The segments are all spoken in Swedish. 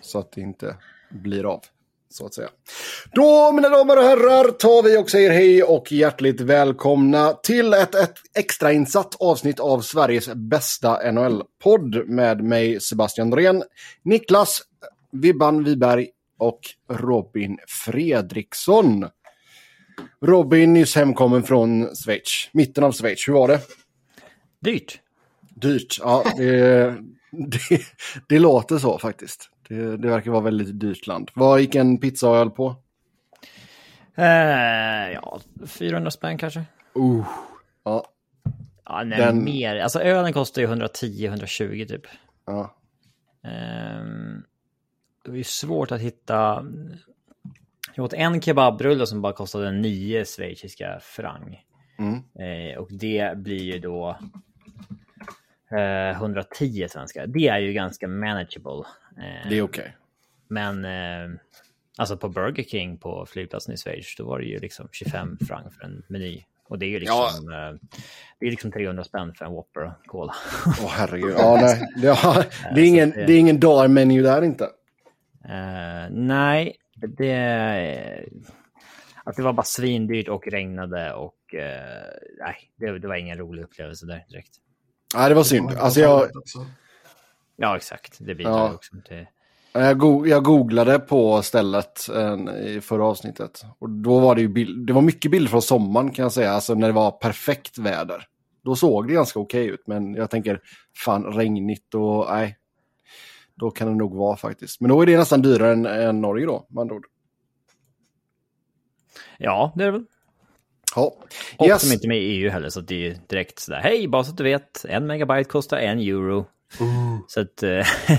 så att det inte blir av. Så att säga. Då, mina damer och herrar, tar vi och säger hej och hjärtligt välkomna till ett, ett extrainsatt avsnitt av Sveriges bästa NHL-podd med mig, Sebastian Norén, Niklas Vibban Wiberg och Robin Fredriksson. Robin nyss hemkommen från Schweiz, mitten av Schweiz. Hur var det? Dyrt. Dyrt, ja. Det, det, det låter så faktiskt. Det, det, verkar vara väldigt dyrt land. Vad gick en pizza och öl på? Eh, ja, 400 spänn kanske. Uh, ja. Ja, nej, Den... mer. Alltså ölen kostar ju 110-120 typ. Ja. Eh, det är svårt att hitta. Jag åt en kebabrulle som bara kostade 9 schweiziska franc. Mm. Eh, och det blir ju då 110 eh, svenska. Det är ju ganska manageable. Det är okej. Okay. Men eh, alltså på Burger King på flygplatsen i Schweiz, då var det ju liksom 25 franc för en meny. Och det är ju liksom, ja. det är liksom 300 spänn för en Whopper Cola. Åh oh, herregud. Ja, nej. Det, har, det, är ingen, det, är ingen dar-meny där inte. Uh, nej, det... Att det var bara svindyrt och regnade och uh, nej, det, det var ingen rolig upplevelse där direkt. Nej, det var synd. Alltså jag... Ja, exakt. Det bidrar ja. också till... Jag, go jag googlade på stället eh, i förra avsnittet. Och då var det ju bild det var mycket bilder från sommaren kan jag säga, alltså när det var perfekt väder. Då såg det ganska okej ut, men jag tänker fan regnigt och nej. Då kan det nog vara faktiskt. Men då är det nästan dyrare än, än Norge då, med andra ord. Ja, det är det väl. Ja. Och yes. som inte är med i EU heller, så det är direkt sådär, hej, bara så att du vet, en megabyte kostar en euro. Uh. Så att, eh,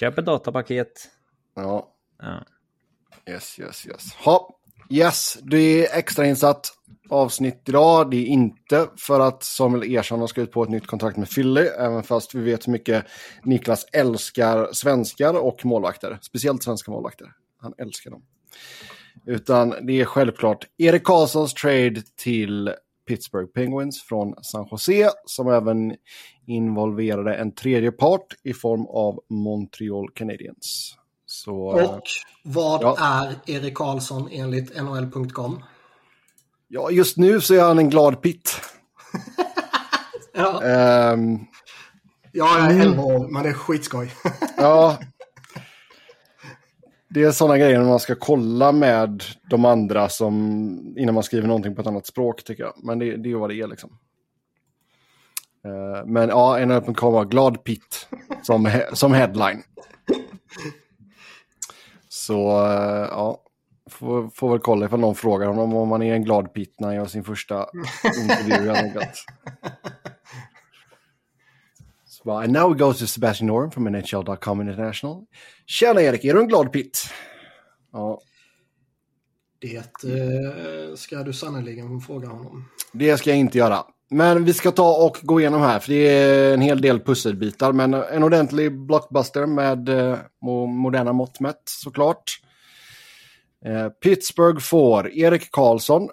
köp ett datapaket. Ja. ja. Yes, yes, yes. Ha. Yes, det är extrainsatt avsnitt idag. Det är inte för att Samuel Ersson har skrivit på ett nytt kontrakt med Philly, även fast vi vet hur mycket Niklas älskar svenskar och målvakter. Speciellt svenska målvakter. Han älskar dem. Utan det är självklart Erik Karlssons trade till Pittsburgh Penguins från San Jose som även involverade en tredje part i form av Montreal Canadiens. Så, och vad ja. är Erik Karlsson enligt NHL.com? Ja, just nu så är han en glad pitt. ja. Um, ja, jag är 11 år, men det är skitskoj. ja, det är sådana grejer man ska kolla med de andra som, innan man skriver någonting på ett annat språk tycker jag. Men det, det är vad det är liksom. Uh, men ja, NHL.com har glad pitt som, som headline. Så uh, ja, får, får väl kolla ifall någon frågar honom om man är en glad pitt när han gör sin första intervju. Well, and now we go to Sebastian Norm from NHL.com International. Tjena Erik, är du en glad pitt? Ja. Det eh, ska du sannoliken fråga honom. Det ska jag inte göra. Men vi ska ta och gå igenom här, för det är en hel del pusselbitar. Men en ordentlig blockbuster med eh, moderna mått mätt såklart. Eh, Pittsburgh får Erik Karlsson,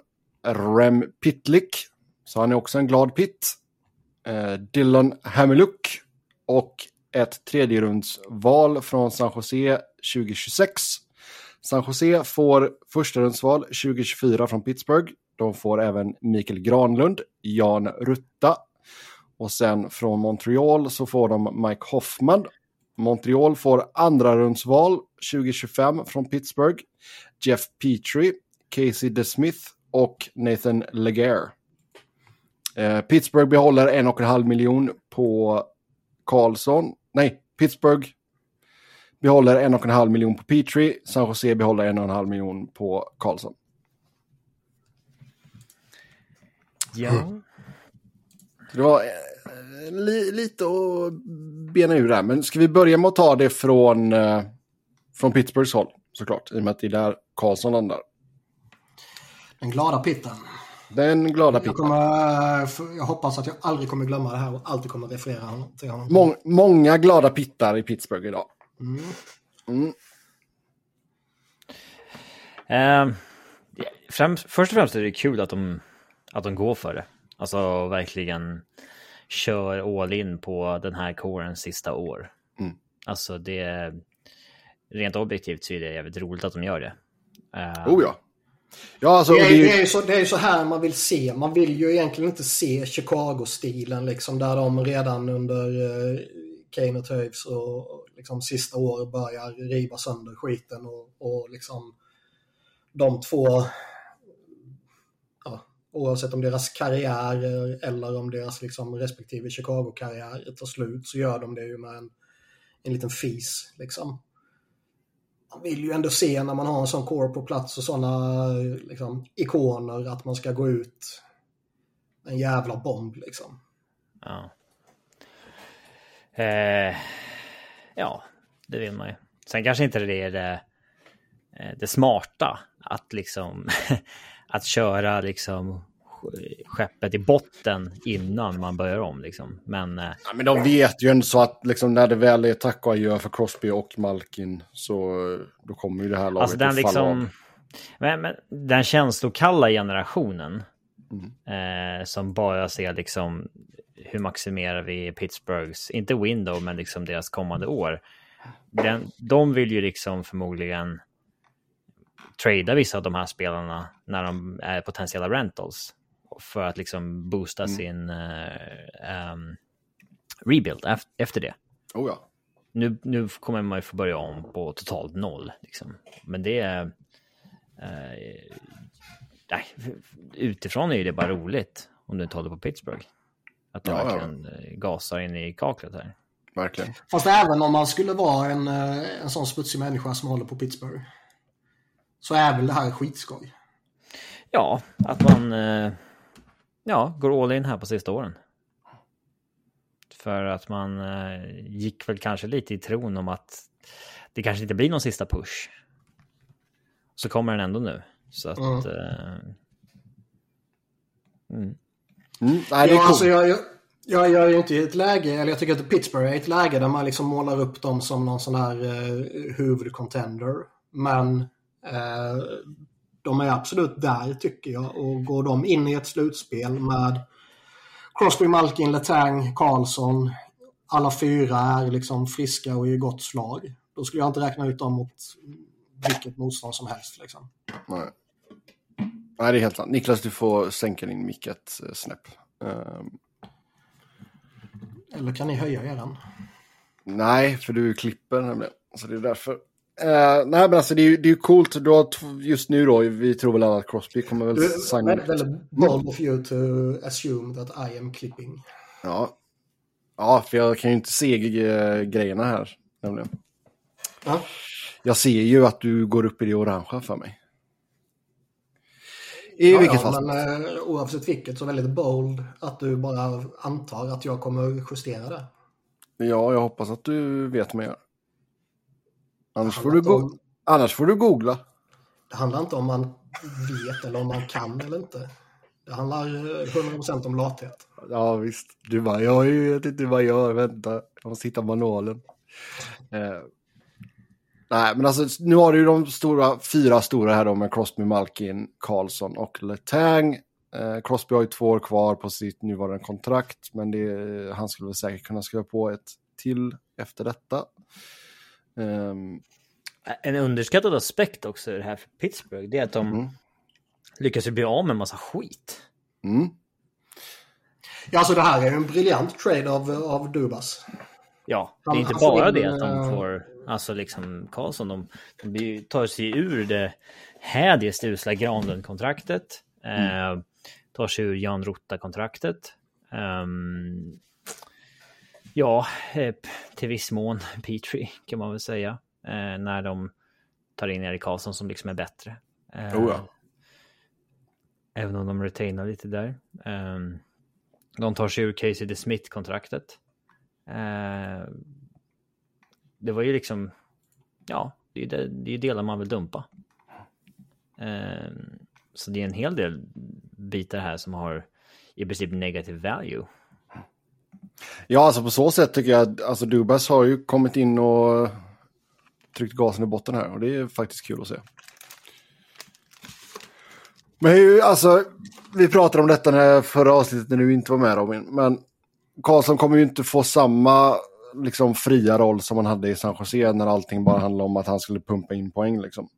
Rem Pitlick, så han är också en glad pitt. Eh, Dylan Hamiluk och ett tredjerumsval från San Jose 2026. San Jose får första rundsval 2024 från Pittsburgh. De får även Mikael Granlund, Jan Rutta och sen från Montreal så får de Mike Hoffman. Montreal får andra rundsval 2025 från Pittsburgh. Jeff Petrie, Casey DeSmith och Nathan Legare. Eh, Pittsburgh behåller en och en halv miljon på Karlsson. Nej, Pittsburgh behåller en och en halv miljon på Petrie. San Jose behåller en och en halv miljon på Karlsson. Ja. det var eh, li, lite att bena ur där. Men ska vi börja med att ta det från, eh, från Pittsburghs håll såklart. I och med att det är där Karlsson landar. Den glada pitten. Den glada pitten. Jag, kommer, jag hoppas att jag aldrig kommer glömma det här och alltid kommer referera till honom. Mång, många glada pittar i Pittsburgh idag. Mm. Mm. Uh, främst, först och främst är det kul att de, att de går för det. Alltså verkligen kör all in på den här kårens sista år. Mm. Alltså det, rent objektivt så är det jävligt roligt att de gör det. Uh, oh ja. ja alltså, det, är, det, är ju så, det är så här man vill se. Man vill ju egentligen inte se Chicago-stilen liksom där de redan under uh, Kane och Toews och liksom sista år börjar riva sönder skiten och, och liksom de två oavsett om deras karriärer eller om deras liksom respektive Chicago-karriär tar slut så gör de det ju med en, en liten fis. Liksom. Man vill ju ändå se när man har en sån core på plats och sådana liksom, ikoner att man ska gå ut en jävla bomb liksom. Ja. Eh, ja, det vill man ju. Sen kanske inte det är det, det smarta att liksom att köra liksom skeppet i botten innan man börjar om. Liksom. Men, eh, ja, men de vet ju ändå så att liksom, när det väl är tack och adjö för Crosby och Malkin så då kommer ju det här laget alltså den att liksom, av. Men, men, den känslokalla generationen mm. eh, som bara ser liksom hur maximerar vi Pittsburghs, inte window, men liksom deras kommande år. Den, de vill ju liksom förmodligen trada vissa av de här spelarna när de är potentiella rentals för att liksom boosta mm. sin uh, um, rebuild efter det. Oh ja. Nu, nu kommer man ju få börja om på totalt noll. Liksom. Men det är... Uh, nej, utifrån är ju det bara roligt om du inte håller på Pittsburgh. Att de ja, verkligen ja. Eh, gasar in i kaklet här. Verkligen. Fast även om man skulle vara en, en sån smutsig människa som håller på Pittsburgh så är väl det här skitskoj. Ja, att man eh, ja, går all in här på sista åren. För att man eh, gick väl kanske lite i tron om att det kanske inte blir någon sista push. Så kommer den ändå nu. Så att... Mm. Eh, mm. Mm, nej, det är ja, alltså jag, jag, jag, jag är ju inte i ett läge, eller jag tycker att Pittsburgh är ett läge där man liksom målar upp dem som någon sån här eh, huvudcontender. Men de är absolut där tycker jag och går de in i ett slutspel med Crosby, Malkin, Letang, Karlsson. Alla fyra är liksom friska och i gott slag. Då skulle jag inte räkna ut dem mot vilket motstånd som helst. Liksom. Nej. Nej, det är helt sant. Niklas, du får sänka din mick ett eh, snäpp. Um... Eller kan ni höja eran? Nej, för du klipper nämligen. Så det är därför. Uh, nej men alltså det är ju det är coolt. Du har just nu då, vi tror väl alla att Crosby kommer väl signa. Det är väldigt bold of you to assume that I am clipping. Ja. Ja, för jag kan ju inte se grejerna här nämligen. Ja. Jag ser ju att du går upp i det orangea för mig. I ja, vilket ja, fall. Men uh, oavsett vilket så väldigt bold att du bara antar att jag kommer justera det. Ja, jag hoppas att du vet vad jag gör. Annars får, du om... Annars får du googla. Det handlar inte om man vet eller om man kan eller inte. Det handlar 100% eh, om lathet. Ja visst. Du bara, jag vet inte vad jag gör, vänta. Jag måste hitta manualen. Eh. Nej, men alltså nu har du ju de stora, fyra stora här då med Crosby, Malkin, Karlsson och Letang. Eh, Crosby har ju två år kvar på sitt nuvarande kontrakt, men det, han skulle väl säkert kunna skriva på ett till efter detta. Um, en underskattad aspekt också i det här för Pittsburgh, det är att de mm. lyckas bli av med en massa skit. Mm. Ja, alltså det här är en briljant trade av, av Dubas. Ja, det är inte bara det att de får, alltså liksom Karlsson, de, de tar sig ur det hädiskt usla Granlund-kontraktet, mm. eh, tar sig ur Jan Rotta-kontraktet. Um, Ja, eh, till viss mån Petri kan man väl säga. Eh, när de tar in Erik Karlsson som liksom är bättre. Eh, oh ja. Även om de retainar lite där. Ehm, de tar sig ur Casey DeSmith-kontraktet. det var ju liksom, ja, det är, är delar man vill dumpa. Ehm, så det är en hel del bitar här som har i princip negativ value. Ja, alltså på så sätt tycker jag att alltså Dubas har ju kommit in och tryckt gasen i botten här och det är faktiskt kul att se. Men hur, alltså, vi pratade om detta när förra avsnittet när du inte var med Robin, men Karlsson kommer ju inte få samma liksom fria roll som han hade i San Jose när allting bara handlade om att han skulle pumpa in poäng. Liksom.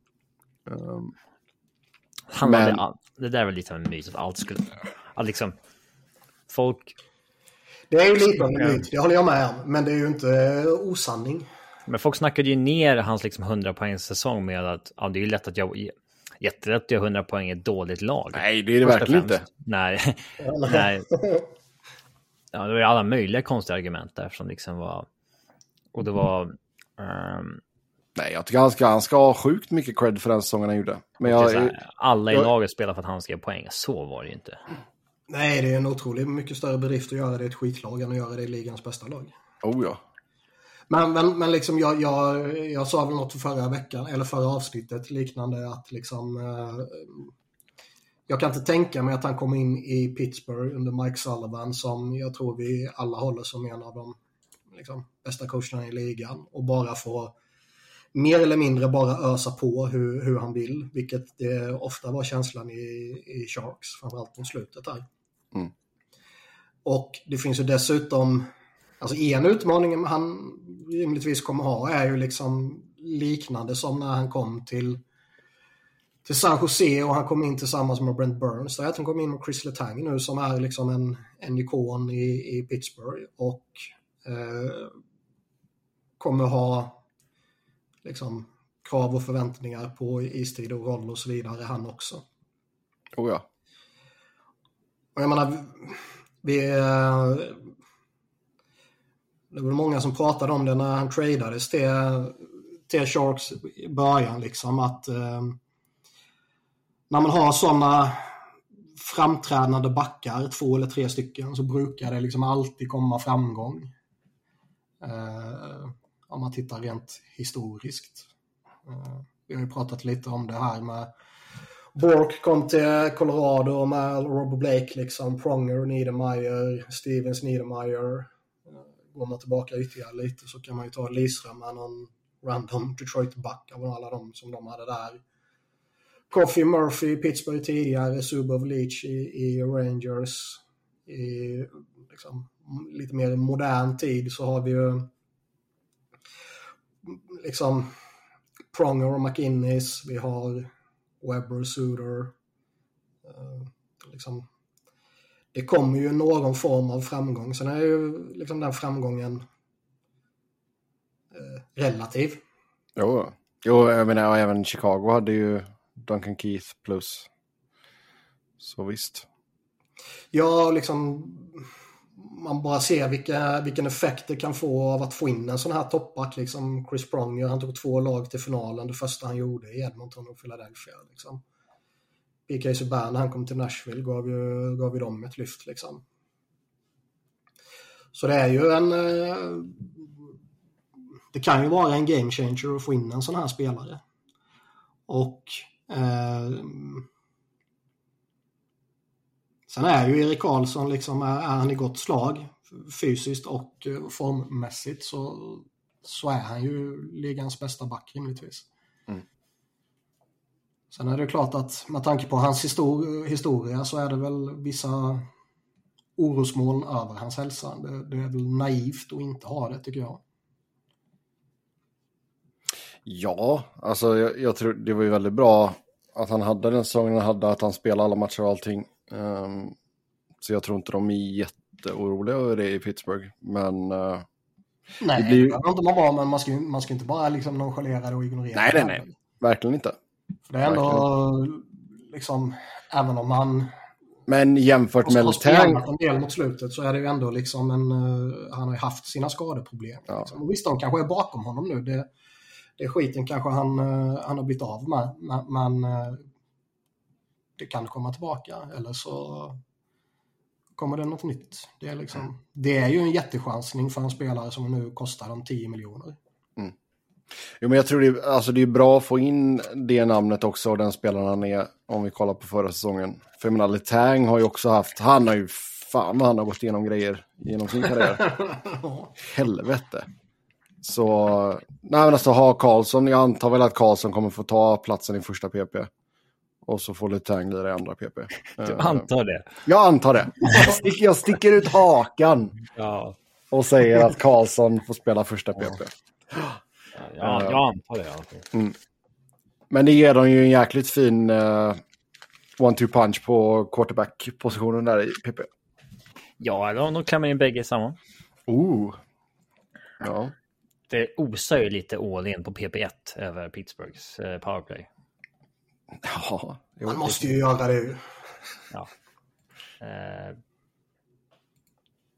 Um, han men... All, det där var lite av en myt att allt skulle... Att liksom, folk... Det är ju lite av en myt, det håller jag med om. Men det är ju inte eh, osanning. Men folk snackade ju ner hans liksom 100 poängs säsong med att ja, det är ju lätt att jag jättelätt att göra 100 poäng i ett dåligt lag. Nej, det är det verkligen inte. Nej, nej. Ja, det var ju alla möjliga konstiga argument där som liksom var... Och det var... Um... Nej, jag tycker han ska, han ska ha sjukt mycket cred för den säsongen han gjorde. Men jag, här, alla i jag... laget spelar för att han ska ge poäng. Så var det ju inte. Nej, det är en otroligt mycket större bedrift att göra det i ett skitlag än att göra det i ligans bästa lag. Oh ja. Men, men, men liksom jag, jag, jag sa väl något förra veckan, eller förra avsnittet liknande att liksom eh, jag kan inte tänka mig att han kommer in i Pittsburgh under Mike Sullivan som jag tror vi alla håller som en av de liksom, bästa coacherna i ligan och bara få mer eller mindre bara ösa på hur, hur han vill, vilket det ofta var känslan i, i Sharks, framförallt mot slutet där. Mm. Och det finns ju dessutom, alltså en utmaning han rimligtvis kommer ha är ju liksom liknande som när han kom till till San Jose och han kom in tillsammans med Brent Burns. Där han kom in med Chris Letang nu som är liksom en, en ikon i, i Pittsburgh och eh, kommer ha liksom krav och förväntningar på istid och roll och så vidare han också. Oh ja. Och jag menar, vi... Det var många som pratade om det när han tradades till, till Sharks i början liksom att eh, när man har sådana framträdande backar, två eller tre stycken, så brukar det liksom alltid komma framgång. Eh, om man tittar rent historiskt. Eh, vi har ju pratat lite om det här med Bork kom till Colorado med Rob Blake, liksom Pronger, Niedermeyer, Stevens Niedermeyer. Går man tillbaka ytterligare lite så kan man ju ta Lidström med någon random Detroit-back av alla de som de hade där. Coffee Murphy i Pittsburgh tidigare, Subov Leach i, i Rangers. I liksom, lite mer modern tid så har vi ju liksom Pronger och McInnes, vi har Webber, Suter. Uh, liksom, det kommer ju någon form av framgång. Sen är ju liksom den framgången uh, relativ. Jo, jo jag menar även Chicago hade ju Duncan Keith plus. Så visst. Ja, liksom man bara ser vilka, vilken effekt det kan få av att få in en sån här toppback. Liksom Chris Pronger, han tog två lag till finalen. Det första han gjorde i Edmonton och Philadelphia. Liksom. PK Subban, när han kom till Nashville, gav ju, gav ju dem ett lyft. Liksom. Så det är ju en... Eh, det kan ju vara en game changer att få in en sån här spelare. Och Eh, sen är ju Erik Karlsson liksom, är, han i gott slag fysiskt och eh, formmässigt så, så är han ju ligans bästa back rimligtvis. Mm. Sen är det klart att med tanke på hans histor historia så är det väl vissa orosmoln över hans hälsa. Det, det, är väl naivt att inte ha det tycker jag. Ja, alltså jag, jag, tror det var ju väldigt bra att han hade den säsongen han hade, att han spelade alla matcher och allting. Um, så jag tror inte de är jätteoroliga över det i Pittsburgh, men... Uh, nej, det, blir... behöver inte man vara, men man ska, man ska inte bara liksom nonchalera det och ignorera nej, det. Nej, nej, verkligen inte. För det är ändå, liksom, även om man... Men jämfört med Letang... en del mot slutet så är det ju ändå liksom en... Uh, han har ju haft sina skadeproblem. Ja. Liksom. Och visst, de kanske är bakom honom nu. Det, det skiten kanske han, uh, han har blivit av med. Men, det kan komma tillbaka eller så kommer det något nytt. Det är, liksom, det är ju en jättechansning för en spelare som nu kostar dem 10 miljoner. Mm. Jo, men jag tror det, alltså det är bra att få in det namnet också och den spelaren han är, om vi kollar på förra säsongen. För jag menar, Letang har ju också haft, han har ju, fan vad han har gått igenom grejer genom sin karriär. Helvete. Så, nej men alltså ha Karlsson, jag antar väl att Karlsson kommer få ta platsen i första PP. Och så får Letang lira i andra PP. Du antar det? Jag antar det. Jag sticker, jag sticker ut hakan. Ja. och säger att Karlsson får spela första PP. Ja, jag antar det. Mm. Men det ger dem ju en jäkligt fin uh, one-two punch på quarterback-positionen där i PP. Ja, de klämmer in bägge samma. Oh. Ja. Det osar ju lite all in på PP1 över Pittsburghs uh, powerplay. Ja, man måste ju göra det. Ja. Uh,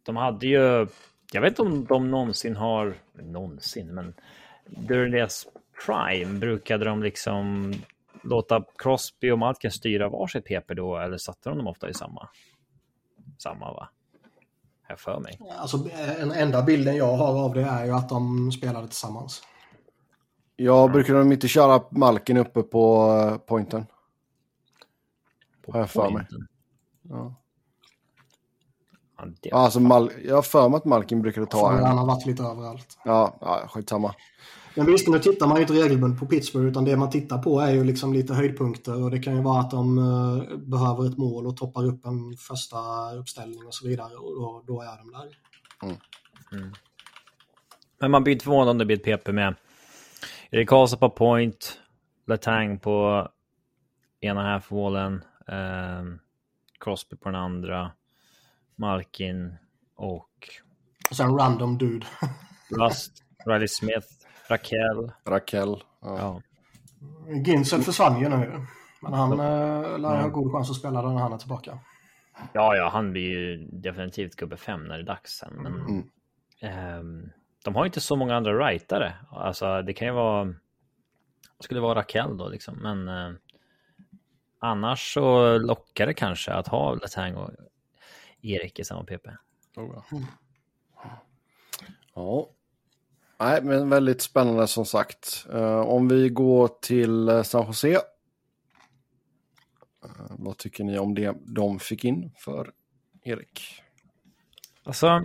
de hade ju, jag vet inte om de någonsin har, någonsin, men during deras prime brukade de liksom låta Crosby och Malkin styra varsitt PP då, eller satte de dem ofta i samma? Samma va? Här för mig. Alltså, den enda bilden jag har av det är ju att de spelade tillsammans. Ja, brukar de inte köra Malkin uppe på uh, pointen? På har jag för mig. Ja. Ja, alltså Mal jag har för mig att Malkin brukade ta en. Han har varit lite överallt. Ja, ja skitsamma. Men visst, nu tittar man ju inte regelbundet på Pittsburgh utan det man tittar på är ju liksom lite höjdpunkter och det kan ju vara att de uh, behöver ett mål och toppar upp en första uppställning och så vidare och då, då är de där. Mm. Mm. Men man blir inte förvånad om det blir ett PP med Erik Karlsson på point, Letang på ena half-wallen, eh, Crosby på den andra. Malkin och... Och sen random dude. Rust, Riley Smith, Raquel. Raquel. Ja. ja. Ginzel försvann ju nu. Men han äh, lär ha god chans att spela när han är tillbaka. Ja, ja, han blir ju definitivt gubbe fem när det är dags sen. Men, mm. eh, de har inte så många andra rightare. Alltså, det kan ju vara... skulle vara Raquel då liksom, men... Eh, annars så lockar det kanske att ha Letang och Erik i samma PP. Oh, ja. ja. Nej, men väldigt spännande som sagt. Uh, om vi går till uh, San Jose. Uh, vad tycker ni om det de fick in för Erik? Alltså...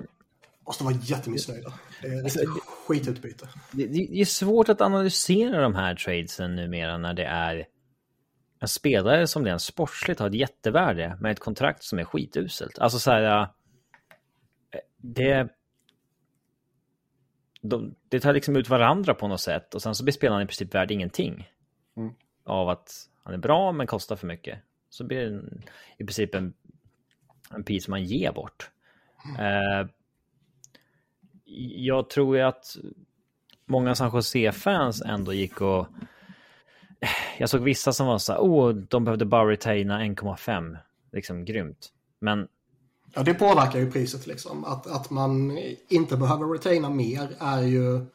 Måste vara jättemissnöjda. Det är alltså, skitutbyte. Det, det, är svårt att analysera de här tradesen numera när det är en spelare som rent sportsligt har ett jättevärde med ett kontrakt som är skituselt. Alltså så här, det... De, det tar liksom ut varandra på något sätt och sen så blir spelaren i princip värd ingenting. Mm. Av att han är bra men kostar för mycket. Så blir det en, i princip en, en pris man ger bort. Mm. Eh, jag tror ju att många San Jose-fans ändå gick och jag såg vissa som var så här, åh, de behövde bara retaina 1,5. Liksom grymt. Men... Ja, det påverkar ju priset liksom. Att, att man inte behöver retaina mer är ju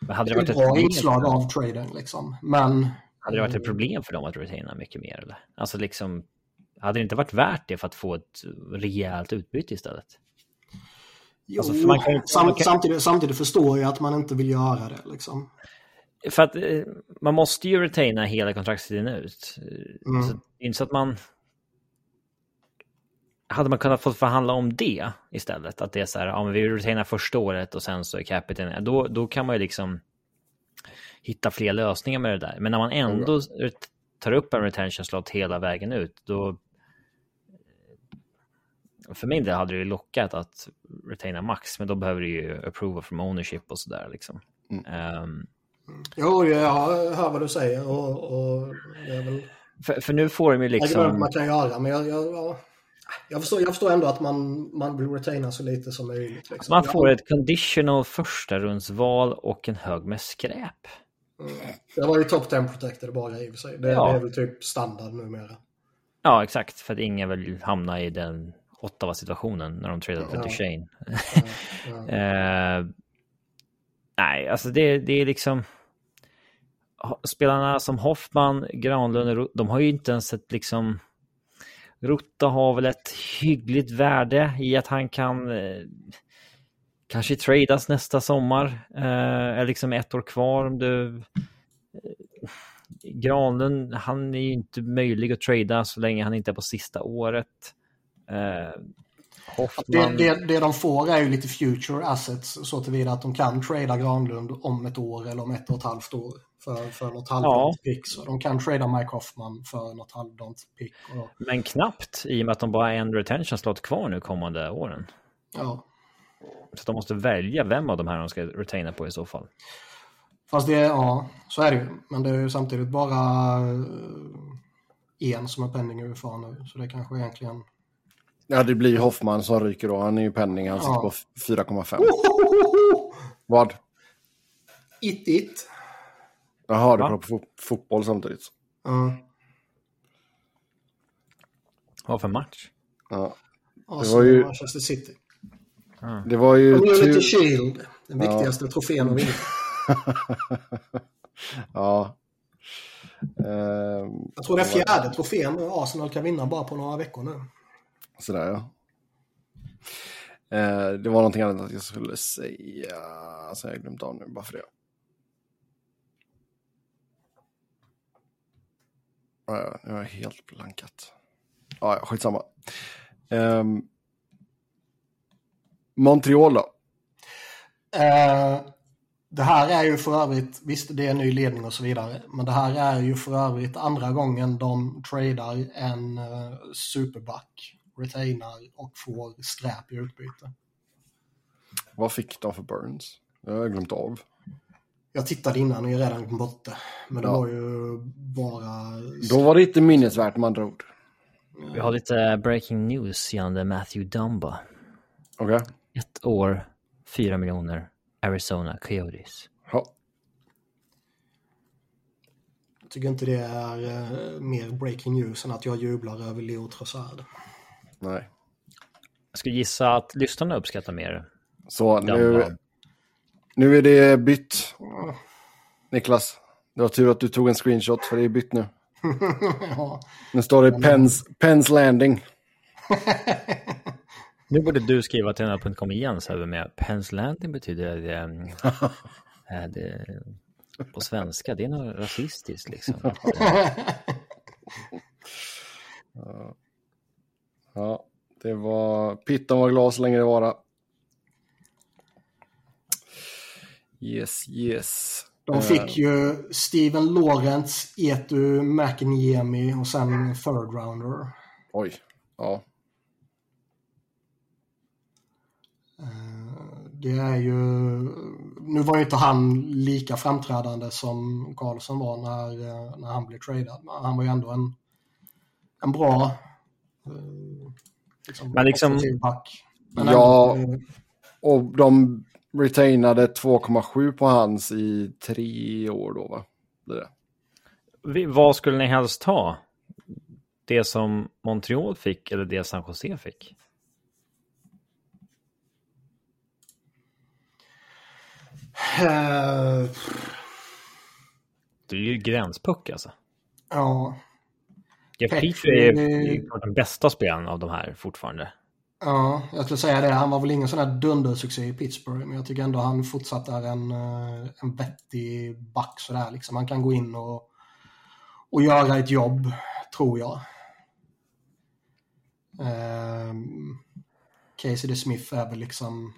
Men hade det varit ett bra inslag av traden liksom. Men... Hade det varit ett problem för dem att retaina mycket mer eller? Alltså liksom, hade det inte varit värt det för att få ett rejält utbyte istället? Jo, alltså, man kan, sam, man kan... samtidigt, samtidigt förstår jag att man inte vill göra det liksom. För att eh, man måste ju retaina hela kontraktstiden ut. Mm. Så, inte så att man... Hade man kunnat få förhandla om det istället? Att det är så här, ja men vi retainar första året och sen så är capiten... Då, då kan man ju liksom hitta fler lösningar med det där. Men när man ändå mm. tar upp en retention slot hela vägen ut, då... För min del hade det ju lockat att retaina max, men då behöver du ju approval from ownership och sådär liksom. Mm. Um, Jo, jag hör vad du säger och, och väl... För, för nu får de ju liksom... man kan göra, men jag, jag, ja. jag, förstår, jag förstår ändå att man, man vill retaina så lite som möjligt. Liksom. Man får ett conditional första rundsval och en hög med skräp. Mm. Det var ju top 10 protected bara i och för sig. Det, ja. det, är väl typ standard numera. Ja, exakt. För att ingen vill hamna i den åttava situationen när de tradar för ja. Duchene. Uh, nej, alltså det, det är liksom spelarna som Hoffman, Granlund, de har ju inte ens ett liksom... Rutta har väl ett hyggligt värde i att han kan eh, kanske tradas nästa sommar. Eh, är liksom ett år kvar. Om du, eh, Granlund, han är ju inte möjlig att trada så länge han inte är på sista året. Eh, Hoffman... Det, det, det de får är ju lite future assets så tillvida att de kan trada Granlund om ett år eller om ett och ett halvt år för, för något halvdant ja. pick. Så de kan trada Mike Hoffman för något halvdant pick. Men knappt i och med att de bara har en retention slot kvar nu kommande åren. Ja. Så de måste välja vem av de här de ska retaina på i så fall. Fast det, ja, så är det ju. Men det är ju samtidigt bara eh, en som är penning UFA nu. Så det kanske egentligen... Ja, det blir Hoffman som ryker då. Han är ju penning, han sitter ja. på 4,5. Oh, Vad? It, it. Jaha, du kollar på fotboll samtidigt. Mm. Vad för match? Ja. Det var ju... Manchester City. Det var ju... Community Shield. Den viktigaste ja. trofén att vinna. ja. Um, jag tror det är fjärde trofén Arsenal kan vinna bara på några veckor nu. Sådär ja. Eh, det var någonting annat jag skulle säga. som jag har glömt av nu bara för det. Ah, ja, nu har jag helt blankat. Ah, ja, skitsamma. Um, Montreal då? Uh, det här är ju för övrigt, visst det är en ny ledning och så vidare, men det här är ju för övrigt andra gången de tradar en uh, superback, retainar och får skräp i utbyte. Vad fick de för Burns? Jag har glömt av. Jag tittade innan och är redan borta. Men det ja. var ju bara... Då var det inte minnesvärt med andra ord. Vi har lite breaking news gällande Matthew Dumba. Okej. Okay. Ett år, fyra miljoner, Arizona Coyotes. Ja. Jag tycker inte det är uh, mer breaking news än att jag jublar över Leo Trossard. Nej. Jag skulle gissa att lyssnarna uppskattar mer. Så nu, nu är det bytt. Niklas, det var tur att du tog en screenshot för det är bytt nu. ja. Nu står det Pens, Pens Landing. Nu borde du skriva till NHL.com igen så här med Pens Landing betyder det, äh, det på svenska, det är något rasistiskt liksom. ja. Ja, det var Pitton var glad så länge det var. Yes, yes. De fick ju Steven Lawrence, Etu McNiemi och sen third rounder. Oj, ja. Eh, det är ju... Nu var ju inte han lika framträdande som Karlsson var när, eh, när han blev tradad. Men han var ju ändå en, en bra eh, liksom, men liksom, back. Men ja, ändå, och de retainade 2,7 på hans i tre år då va? Det det. Vad skulle ni helst ha? Det som Montreal fick eller det San Jose fick? Uh... Det är ju gränspuck alltså. Ja. Jeff Petrie är, är den bästa spelaren av de här fortfarande. Ja, jag skulle säga det. Han var väl ingen sån där dundersuccé i Pittsburgh, men jag tycker ändå han fortsatt är en, eh, en vettig back sådär liksom. Han kan gå in och, och göra ett jobb, tror jag. Um, Casey Smith är väl liksom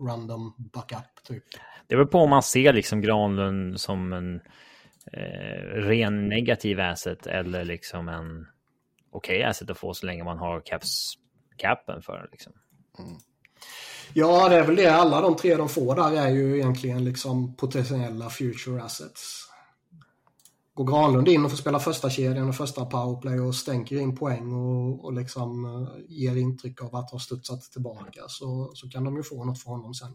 random backup typ. Det väl på om man ser liksom Granlund som en eh, ren negativ asset eller liksom en okej okay asset att få så länge man har caps capen för. Liksom. Mm. Ja, det är väl det. Alla de tre de får där är ju egentligen liksom potentiella future assets. Går Granlund in och får spela första kedjan och första powerplay och stänker in poäng och, och liksom eh, ger intryck av att ha studsat tillbaka så, så kan de ju få något för honom sen.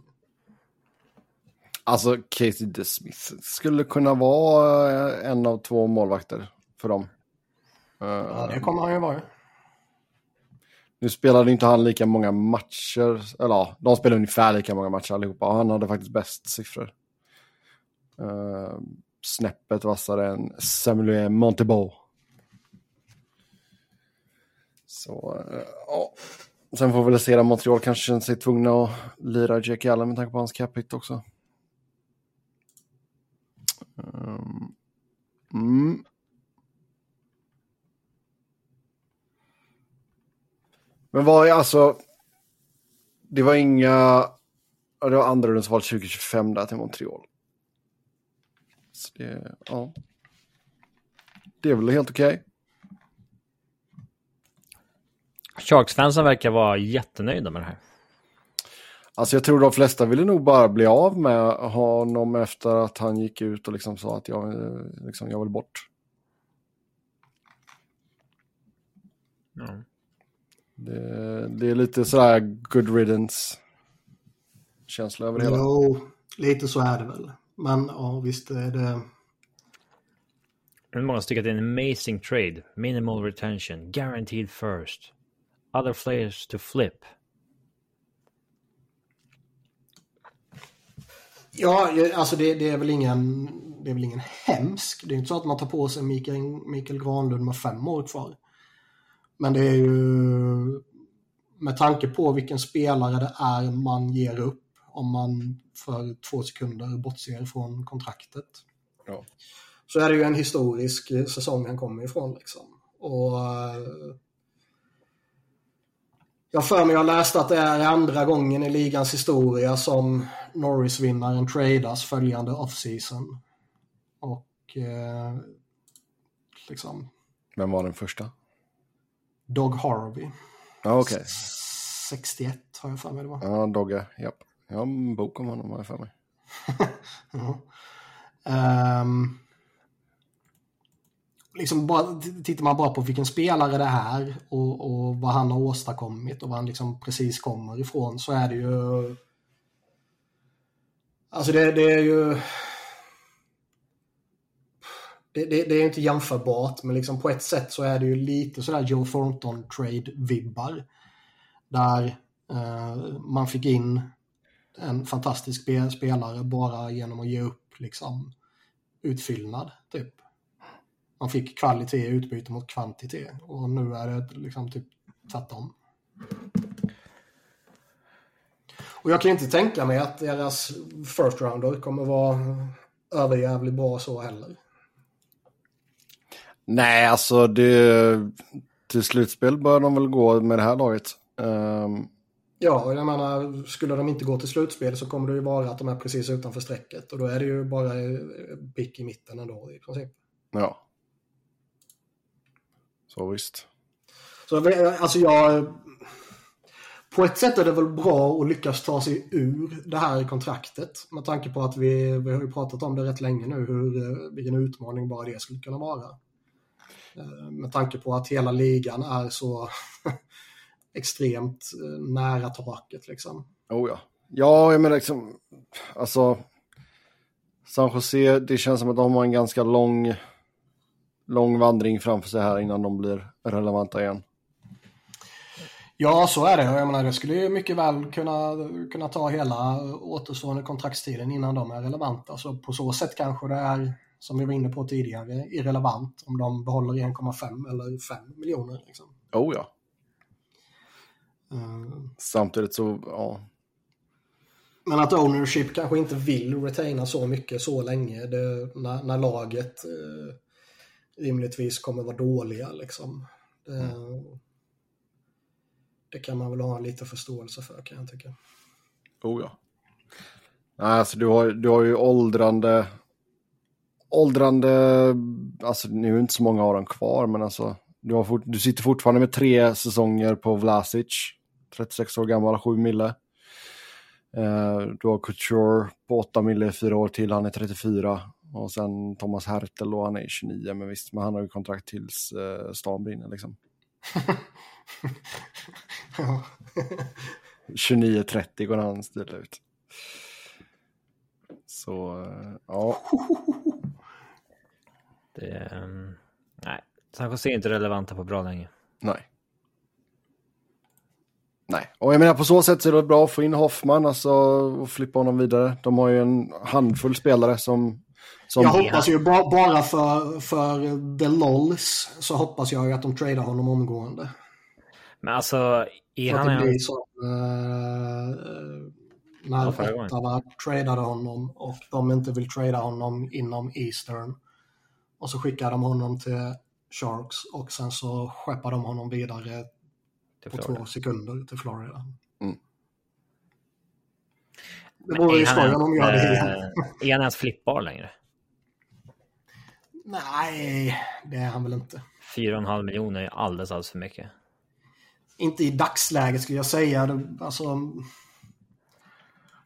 Alltså Casey DeSmith skulle kunna vara eh, en av två målvakter för dem. Ja, det kommer han ju vara. Nu spelade inte han lika många matcher, eller ja, de spelade ungefär lika många matcher allihopa. Han hade faktiskt bäst siffror. Uh, snäppet vassare än Samuel Montebo. Så, uh, ja. Sen får vi väl se att Montreal kanske känner sig tvungna att lira Jake Allen med tanke på hans cap hit också. Ehm, mm. Men vad är alltså... Det var inga... Det var andra rundsval 2025 där till Montreal. Så det, ja. Det är väl helt okej. Okay. Sharks-fansen verkar vara jättenöjda med det här. Alltså jag tror de flesta ville nog bara bli av med honom efter att han gick ut och liksom sa att jag, liksom, jag vill bort. Ja. Det, det, är lite sådär good riddance känsla över det hela. Jo, lite så är det väl. Men ja, visst är det... Många tycker att det är en amazing trade. Minimal retention. Guaranteed first. Other players to flip. Ja, alltså det, det, är väl ingen, det är väl ingen hemsk. Det är inte så att man tar på sig Mikael, Mikael Granlund med fem år kvar. Men det är ju med tanke på vilken spelare det är man ger upp om man för två sekunder bortser från kontraktet. Ja. Så är det ju en historisk säsong han kommer ifrån. Liksom. Och jag för mig jag läste att det är andra gången i ligans historia som Norris-vinnaren tradas följande off-season. Och eh, liksom... Vem var den första? Dog Harvey. Ja, okej. Okay. 61 har jag för mig det var. Ja, Dogge, japp. Jag har en bok om honom har jag för mig. ja. um, liksom bara, tittar man bara på vilken spelare det är och, och vad han har åstadkommit och vad han liksom precis kommer ifrån så är det ju... Alltså det, det är ju... Det, det, det, är inte jämförbart men liksom på ett sätt så är det ju lite sådär Joe Thornton trade-vibbar. Där eh, man fick in en fantastisk spelare bara genom att ge upp liksom utfyllnad. Typ. Man fick kvalitet i utbyte mot kvantitet och nu är det liksom typ tvärtom. Och jag kan inte tänka mig att deras first rounder kommer vara överjävligt bra så heller. Nej, alltså det, till slutspel bör de väl gå med det här laget. Um, Ja, jag menar, skulle de inte gå till slutspel så kommer det ju vara att de är precis utanför strecket och då är det ju bara pick i mitten ändå i princip. Ja. Så visst. Så alltså jag... På ett sätt är det väl bra att lyckas ta sig ur det här kontraktet med tanke på att vi, vi har ju pratat om det rätt länge nu, hur, vilken utmaning bara det skulle kunna vara. Eh, med tanke på att hela ligan är så extremt eh, nära taket liksom. Oh ja. Ja, jag menar liksom, alltså San Jose, det känns som att de har en ganska lång, lång vandring framför sig här innan de blir relevanta igen. Ja, så är det. Jag menar, det skulle ju mycket väl kunna, kunna ta hela återstående kontraktstiden innan de är relevanta. Så på så sätt kanske det är, som vi var inne på tidigare, irrelevant om de behåller 1,5 eller 5 miljoner. Liksom. Oh ja. Samtidigt så, ja. Men att ownership kanske inte vill retaina så mycket så länge det, när, när, laget eh, rimligtvis kommer vara dåliga liksom. Det, mm. det, kan man väl ha lite förståelse för kan jag tycka. Oh ja. Alltså du har, du har ju åldrande åldrande, alltså nu är inte så många av dem kvar, men alltså du, fort, du sitter fortfarande med tre säsonger på Vlasic. 36 år gammal, 7 mille. Eh, du har Couture på 8 mille, 4 år till, han är 34. Och sen Thomas Hertel och han är 29, men visst, men han har ju kontrakt tills eh, stan brinner liksom. 29-30 går han still ut. Så, eh, ja. Det, um, nej, San Jose är inte relevanta på bra länge. Nej. Nej, och jag menar på så sätt så är det bra att få in Hoffman alltså, och flippa honom vidare. De har ju en handfull spelare som... som... Jag hoppas ju ba bara för, för the lolls så hoppas jag ju att de tradar honom omgående. Men alltså, är han... Att det blir så, uh, när Ottawa tradade honom och de inte vill trada honom inom Eastern. Och så skickar de honom till Sharks och sen så skeppar de honom vidare på två sekunder till Florida. Det vore ju skoj om de gör det igen. Är han ens flippbar längre? Nej, det är han väl inte. 4,5 miljoner är alldeles, alldeles för mycket. Inte i dagsläget skulle jag säga. Alltså,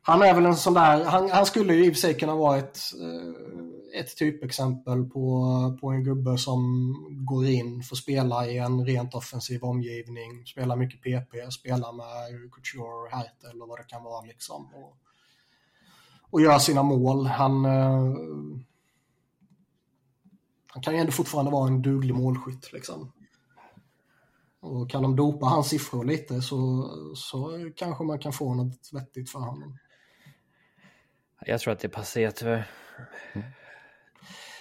Han är väl en sån där, han, han skulle ju i och för sig kunna vara ett, eh, ett typexempel på, på en gubbe som går in, får spela i en rent offensiv omgivning, spelar mycket PP, spelar med Couture, Hertel eller vad det kan vara liksom. Och, och gör sina mål. Han, eh, han kan ju ändå fortfarande vara en duglig målskytt liksom. Och kan de dopa hans siffror lite så, så kanske man kan få något vettigt för honom. Jag tror att det är passé tyvärr.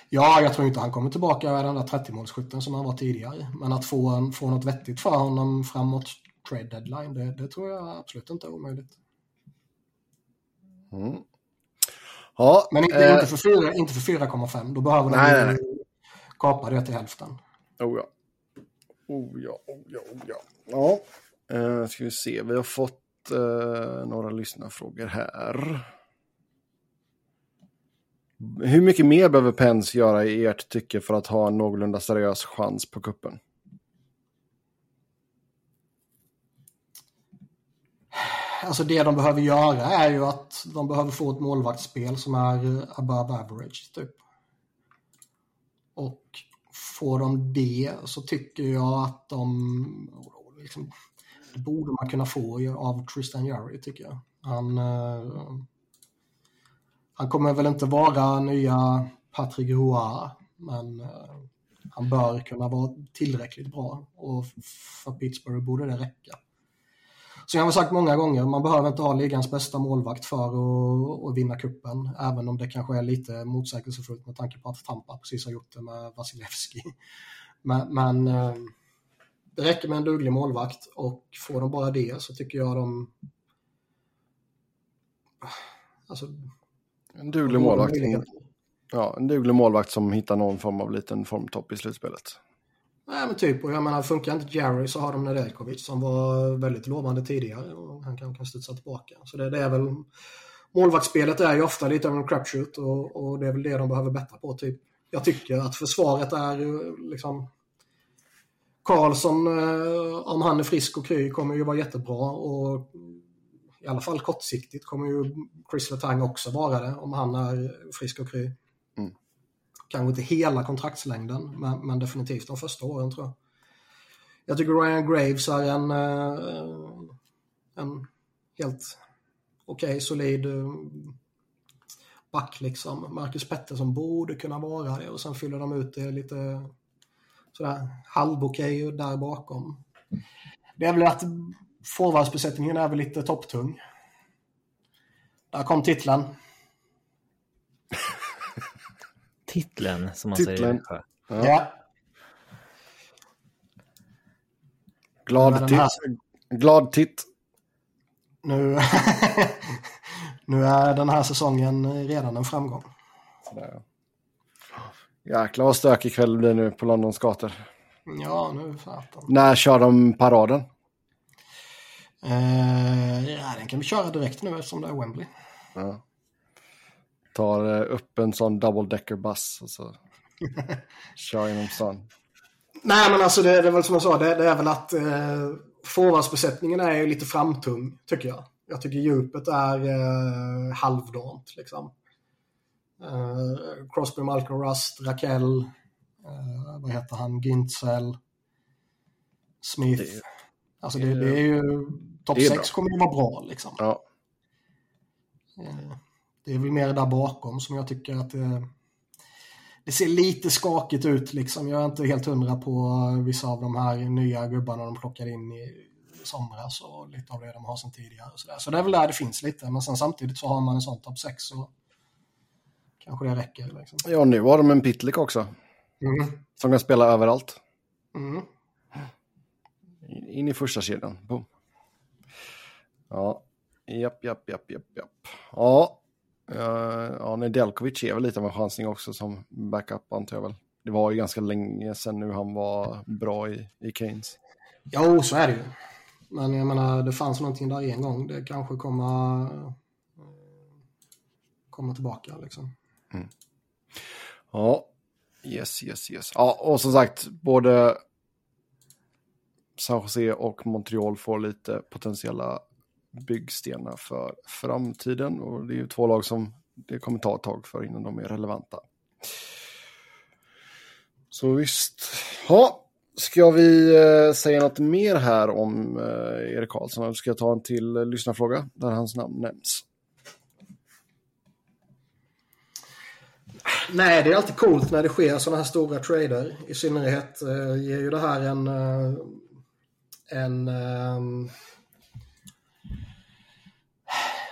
Ja, jag tror inte han kommer tillbaka med den där 30-målsskytten som han var tidigare. Men att få, en, få något vettigt för honom framåt trade deadline, det, det tror jag absolut inte är omöjligt. Mm. Ja, Men inte, eh, inte för 4,5. Då behöver de kapa det till hälften. Oh ja. Oh ja, oh ja, oh ja. Ja, uh, ska vi se. Vi har fått uh, några lyssnarfrågor här. Hur mycket mer behöver Pens göra i ert tycke för att ha en någorlunda seriös chans på kuppen? Alltså det de behöver göra är ju att de behöver få ett målvaktsspel som är eh, above average typ. Och får de det så tycker jag att de... Liksom, det borde man kunna få av Tristan Jarry tycker jag. Han, eh, han kommer väl inte vara nya Patrick Roa, men eh, han bör kunna vara tillräckligt bra och för Pittsburgh borde det räcka. Jag har sagt många gånger, man behöver inte ha ligans bästa målvakt för att, att vinna kuppen även om det kanske är lite motsägelsefullt med tanke på att Tampa precis har gjort det med Vasilevski. Men, men eh, det räcker med en duglig målvakt och får de bara det så tycker jag de... Alltså, en duglig målvakt. Ja, en duglig målvakt som hittar någon form av liten formtopp i slutspelet. Nej men typ, och jag menar funkar inte Jerry så har de Nedeljkovic som var väldigt lovande tidigare och han kan, kan studsa tillbaka. Så det, det är väl Målvaktsspelet är ju ofta lite av en crapshoot och, och det är väl det de behöver bättra på typ. Jag tycker att försvaret är ju liksom Karlsson, eh, om han är frisk och kry, kommer ju vara jättebra och i alla fall kortsiktigt kommer ju Chris Letang också vara det om han är frisk och kry. Mm. Kanske inte hela kontraktslängden, men, men, definitivt de första åren tror jag. Jag tycker Ryan Graves är en, eh, en helt okej, okay, solid eh, back liksom. Marcus Pettersson borde kunna vara det och sen fyller de ut det lite sådär halvokej där bakom. Det är väl att forwardsbesättningen är väl lite topptung. Där kom titeln titeln, som man titeln. säger. Ja. ja. Glad titt. Här... Glad titt. Nu... nu är den här säsongen redan en framgång. Sådär. Jäklar vad stökig kväll det blir nu på Londons gator. Ja, nu fattar När kör de paraden? Uh, ja, den kan vi köra direkt nu eftersom det är Wembley. Ja. Tar uh, upp en sån double decker buss och så kör genom stan. Nej, men alltså det, det är väl som jag sa, det, det är väl att uh, forwardsbesättningen är ju lite framtung, tycker jag. Jag tycker djupet är uh, halvdant, liksom. Uh, Crosby, Malcolm Rust, Raquel, uh, vad heter han, Gintzel, Smith. Det, alltså det, det, är ju, topp 6 kommer ju vara bra liksom. Ja. Det är väl mer där bakom som jag tycker att det, det ser lite skakigt ut liksom. Jag är inte helt hundra på vissa av de här nya gubbarna de plockade in i somras och lite av det de har sedan tidigare. Så, så det är väl där det finns lite, men sen samtidigt så har man en sån topp 6 och kanske det räcker. Liksom. Ja, nu har de en Pitlick också. Mm. Som kan spela överallt. Mm. In i första kedjan. Boom. Ja, japp, japp, japp, japp, japp. Ja, uh, ja Nedeljkovic är väl lite av en chansning också som backup antar jag väl. Det var ju ganska länge sedan nu han var bra i, i Keynes. Jo, så är det ju. Men jag menar, det fanns någonting där en gång. Det kanske kommer komma tillbaka liksom. Mm. Ja, yes, yes, yes. Ja, och som sagt, både San Jose och Montreal får lite potentiella byggstenar för framtiden. Och det är ju två lag som det kommer ta ett tag för innan de är relevanta. Så visst. Ja, ska vi eh, säga något mer här om eh, Erik Karlsson? Eller ska jag ta en till eh, lyssnarfråga där hans namn nämns? Nej, det är alltid coolt när det sker sådana här stora trader. I synnerhet eh, ger ju det här en... En eh,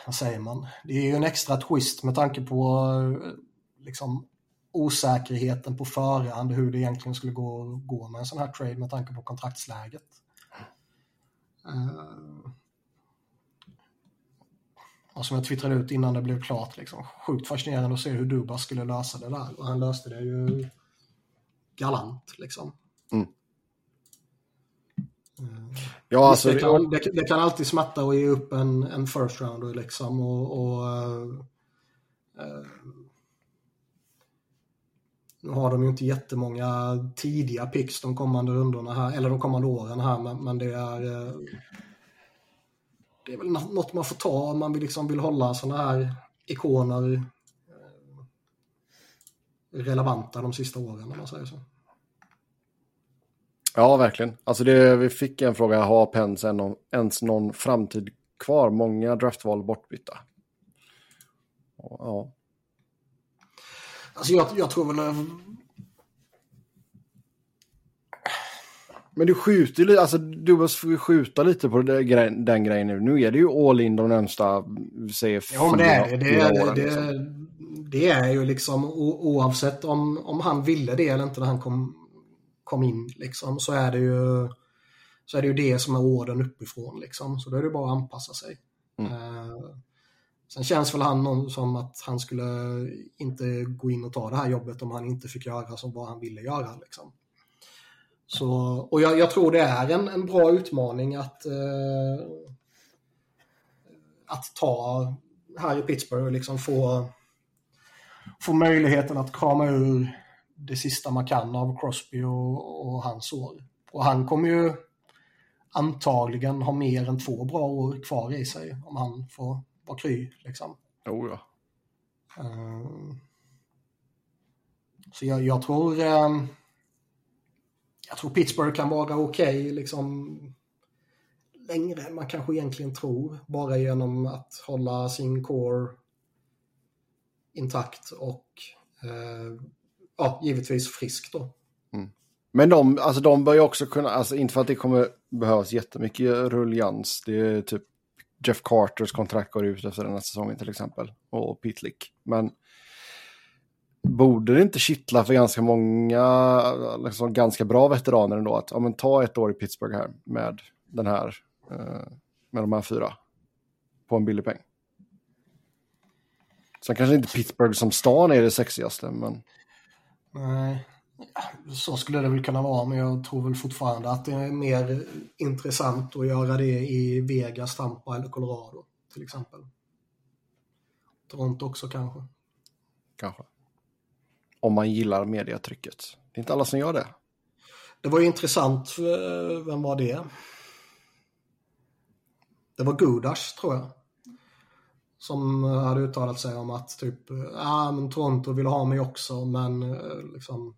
vad säger man? Det är ju en extra twist med tanke på eh, liksom, osäkerheten på förhand hur det egentligen skulle gå, gå med en sån här trade med tanke på kontraktsläget. Uh, och som jag twittrade ut innan det blev klart, liksom, sjukt fascinerande att se hur Dubas skulle lösa det där. Och han löste det ju galant liksom. Mm. Uh, ja, alltså, det, kan, det, det, kan alltid smatta att ge upp en, en first rounder liksom. Och, och uh, nu har de ju inte jättemånga tidiga picks de kommande rundorna här, eller de kommande åren här, men, men det är eh, det är väl något man får ta om man vill, liksom vill hålla sådana här ikoner relevanta de sista åren, om man säger så. Ja, verkligen. Alltså det, vi fick en fråga, har Pens ens någon framtid kvar? Många draftval bortbytta. Ja, Alltså jag, jag tror väl... Men du skjuter ju alltså du måste skjuta lite på den, den grejen nu. Nu är det ju all in de närmsta, säger Ja, men det är det. Det är, det, liksom. det är ju liksom oavsett om, om han ville det eller inte när han kom, kom in liksom så är det ju så är det ju det som är orden uppifrån liksom. Så då är det bara att anpassa sig. Mm. Uh, Sen känns väl han som att han skulle inte gå in och ta det här jobbet om han inte fick göra som vad han ville göra. Liksom. Så, och jag, jag, tror det är en, en bra utmaning att, eh, att ta här i Pittsburgh och liksom få, få möjligheten att krama ur det sista man kan av Crosby och, och hans år. Och han kommer ju antagligen ha mer än två bra år kvar i sig om han får vara kry. Liksom. Oh, ja. Uh, så jag, jag tror uh, jag tror Pittsburgh kan vara okej okay, liksom längre än man kanske egentligen tror. Bara genom att hålla sin core intakt och uh, ja, givetvis frisk då. Mm. Men de, alltså de bör ju också kunna, alltså inte för att det kommer behövas jättemycket rullians, det är typ Jeff Carters kontrakt går ut efter den här säsongen till exempel. Och Pitlick. Men borde det inte kittla för ganska många, liksom ganska bra veteraner ändå att ja, men ta ett år i Pittsburgh här med den här, eh, med de här fyra på en billig peng. Sen kanske inte Pittsburgh som stan är det sexigaste, men... Nej, så skulle det väl kunna vara, men jag tror väl fortfarande att det är mer intressant att göra det i Vegas, Tampa eller Colorado till exempel. Toronto också kanske. Kanske. Om man gillar mediatrycket. Det är inte alla som gör det. Det var intressant. Vem var det? Det var Gudas, tror jag. Som hade uttalat sig om att typ, ja ah, men Toronto vill ha mig också men eh, liksom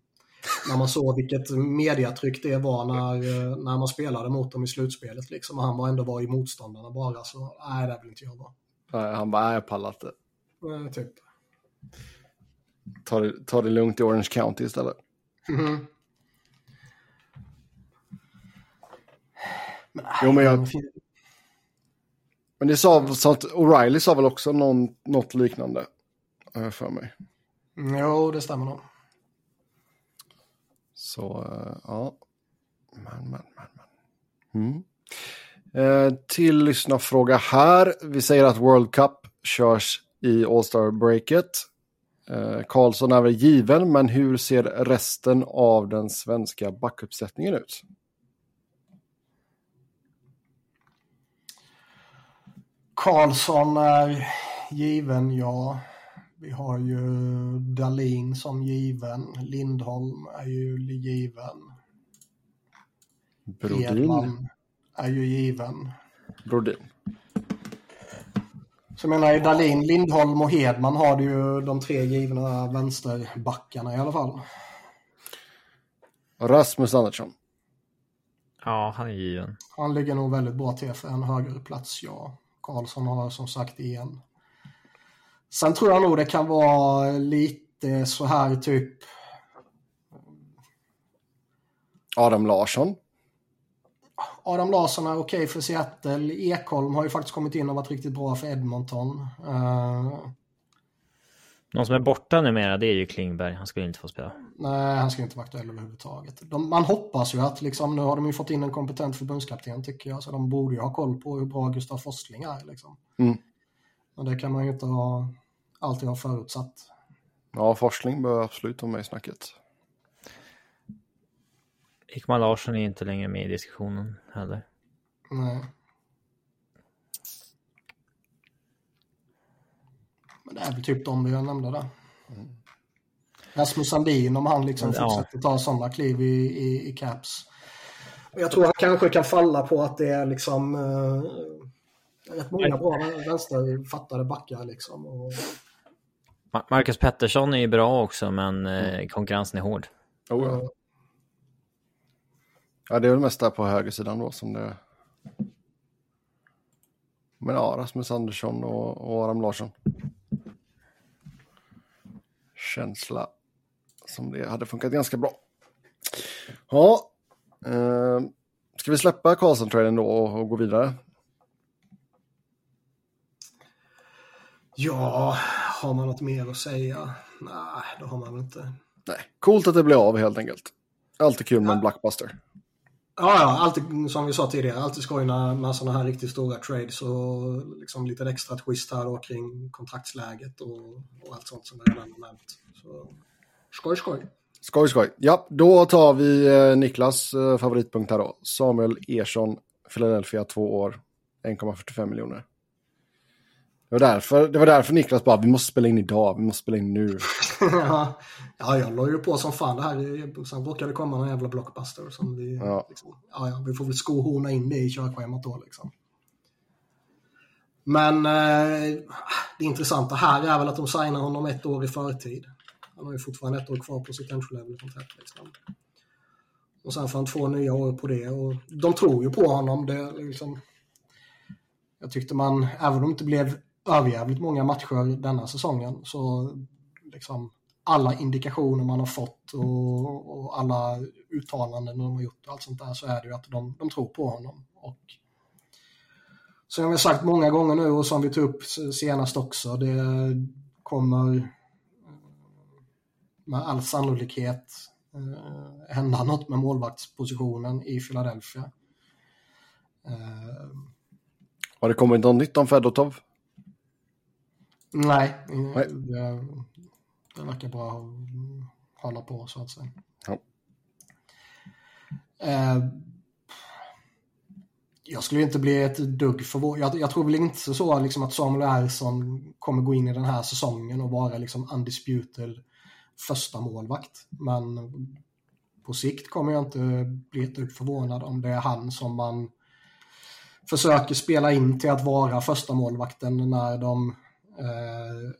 när man såg vilket mediatryck det var när, när man spelade mot dem i slutspelet. Liksom. Och han var ändå var i motståndarna bara. Så nej, det vill inte jag vara. Nej, han bara, nej, jag pallar inte. Nej, typ. Ta det, ta det lugnt i Orange County istället. Mm. Men, jo, men jag... Men det sa, att O'Reilly sa väl också någon, något liknande för mig. Jo, det stämmer nog. Så eh, ja, men, men, men, men. Mm. Eh, till lyssnarfråga här. Vi säger att World Cup körs i All-Star-breaket. Eh, Karlsson är väl given, men hur ser resten av den svenska backuppsättningen ut? Karlsson är given, ja. Vi har ju Dalin som given. Lindholm är ju given. Brodin. är ju given. Brodin. Så jag menar Dalin, Lindholm och Hedman har du ju de tre givna vänsterbackarna i alla fall. Rasmus Andersson. Ja, han är given. Han ligger nog väldigt bra till för en högre plats, ja. Karlsson har som sagt igen. Sen tror jag nog det kan vara lite så här typ... Adam Larsson. Adam Larsson är okej okay för Seattle. Ekholm har ju faktiskt kommit in och varit riktigt bra för Edmonton. Uh... Någon som är borta numera det är ju Klingberg. Han skulle inte få spela. Nej, han ska inte vara aktuell överhuvudtaget. De, man hoppas ju att liksom, nu har de ju fått in en kompetent förbundskapten tycker jag. Så de borde ju ha koll på hur bra Gustav Forsling är. Liksom. Mm. Men det kan man ju inte ha, alltid ha förutsatt. Ja, Forsling bör absolut vara med i snacket. Ekman Larsson är inte längre med i diskussionen heller. Nej. Men det är väl typ de vi nämnde där. Mm. Rasmus Sandin om han liksom ja. fortsätter ta sådana kliv i, i, i caps. Jag tror han kanske kan falla på att det är liksom uh, rätt många bra vänsterfattade backar liksom. Och... Marcus Pettersson är ju bra också men mm. konkurrensen är hård. Oh, ja. ja, det är väl mest där på högersidan då som det... Men ja, Rasmus Andersson och, och Aram Larsson. Känsla som det hade funkat ganska bra. Ja, eh, ska vi släppa Karlsson-traden då och, och gå vidare? Ja, har man något mer att säga? Nej, det har man väl inte. Nej, coolt att det blev av helt enkelt. Alltid kul med en blockbuster. Ja, ja, alltid som vi sa tidigare, alltid skoj med sådana här riktigt stora trades och liksom lite extra twist här då kring kontraktsläget och, och allt sånt som jag redan har nämnt. Så, skoj, skoj. Skoj, skoj. Ja, då tar vi eh, Niklas eh, favoritpunkt här då. Samuel Ersson, Philadelphia, två år, 1,45 miljoner. Det var, därför, det var därför Niklas bara, vi måste spela in idag, vi måste spela in nu. ja, jag la ju på som fan det här. Sen råkade det komma en jävla blockbuster som vi... Ja. Liksom, ja, ja, vi får väl skohorna in det i körschemat då liksom. Men eh, det intressanta här är väl att de signar honom ett år i förtid. Han har ju fortfarande ett år kvar på sitt entry level-kontrakt. Liksom. Och sen får han två nya år på det. Och de tror ju på honom. Det, liksom, jag tyckte man, även om det inte blev överjävligt många matcher denna säsongen, så liksom alla indikationer man har fått och, och alla uttalanden de har gjort och allt sånt där så är det ju att de, de tror på honom. Och som jag har sagt många gånger nu och som vi tog upp senast också, det kommer med all sannolikhet eh, hända något med målvaktspositionen i Philadelphia. Eh, Har det kommit något nytt om Fedotov? Nej, Nej. Det, det verkar bara hålla på så att säga. Ja. Eh, jag skulle inte bli ett dugg förvånad. Jag, jag, tror väl inte så liksom, att Samuel Ersson kommer gå in i den här säsongen och vara liksom undisputed första målvakt. Men på sikt kommer jag inte bli ett dugg förvånad om det är han som man försöker spela in till att vara första målvakten när de Eh,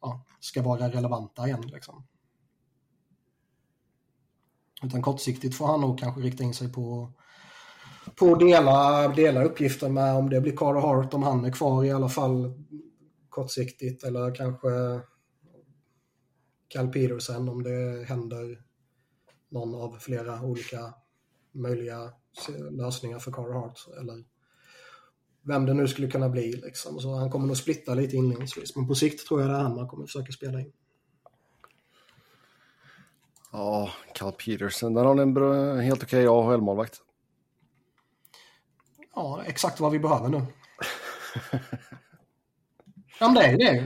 ja, ska vara relevanta igen. Liksom. Utan kortsiktigt får han nog kanske rikta in sig på på dela, dela uppgifter med om det blir Carter Hart om han är kvar i alla fall kortsiktigt eller kanske Cal Peterson om det händer någon av flera olika möjliga lösningar för Carter Hart eller vem det nu skulle kunna bli. Liksom. Så han kommer nog splitta lite inledningsvis, men på sikt tror jag det är han man kommer försöka spela in. Ja, Cal Peterson, där har ni en helt okej okay AHL-målvakt. Ja, exakt vad vi behöver nu. ja, men det är det ju.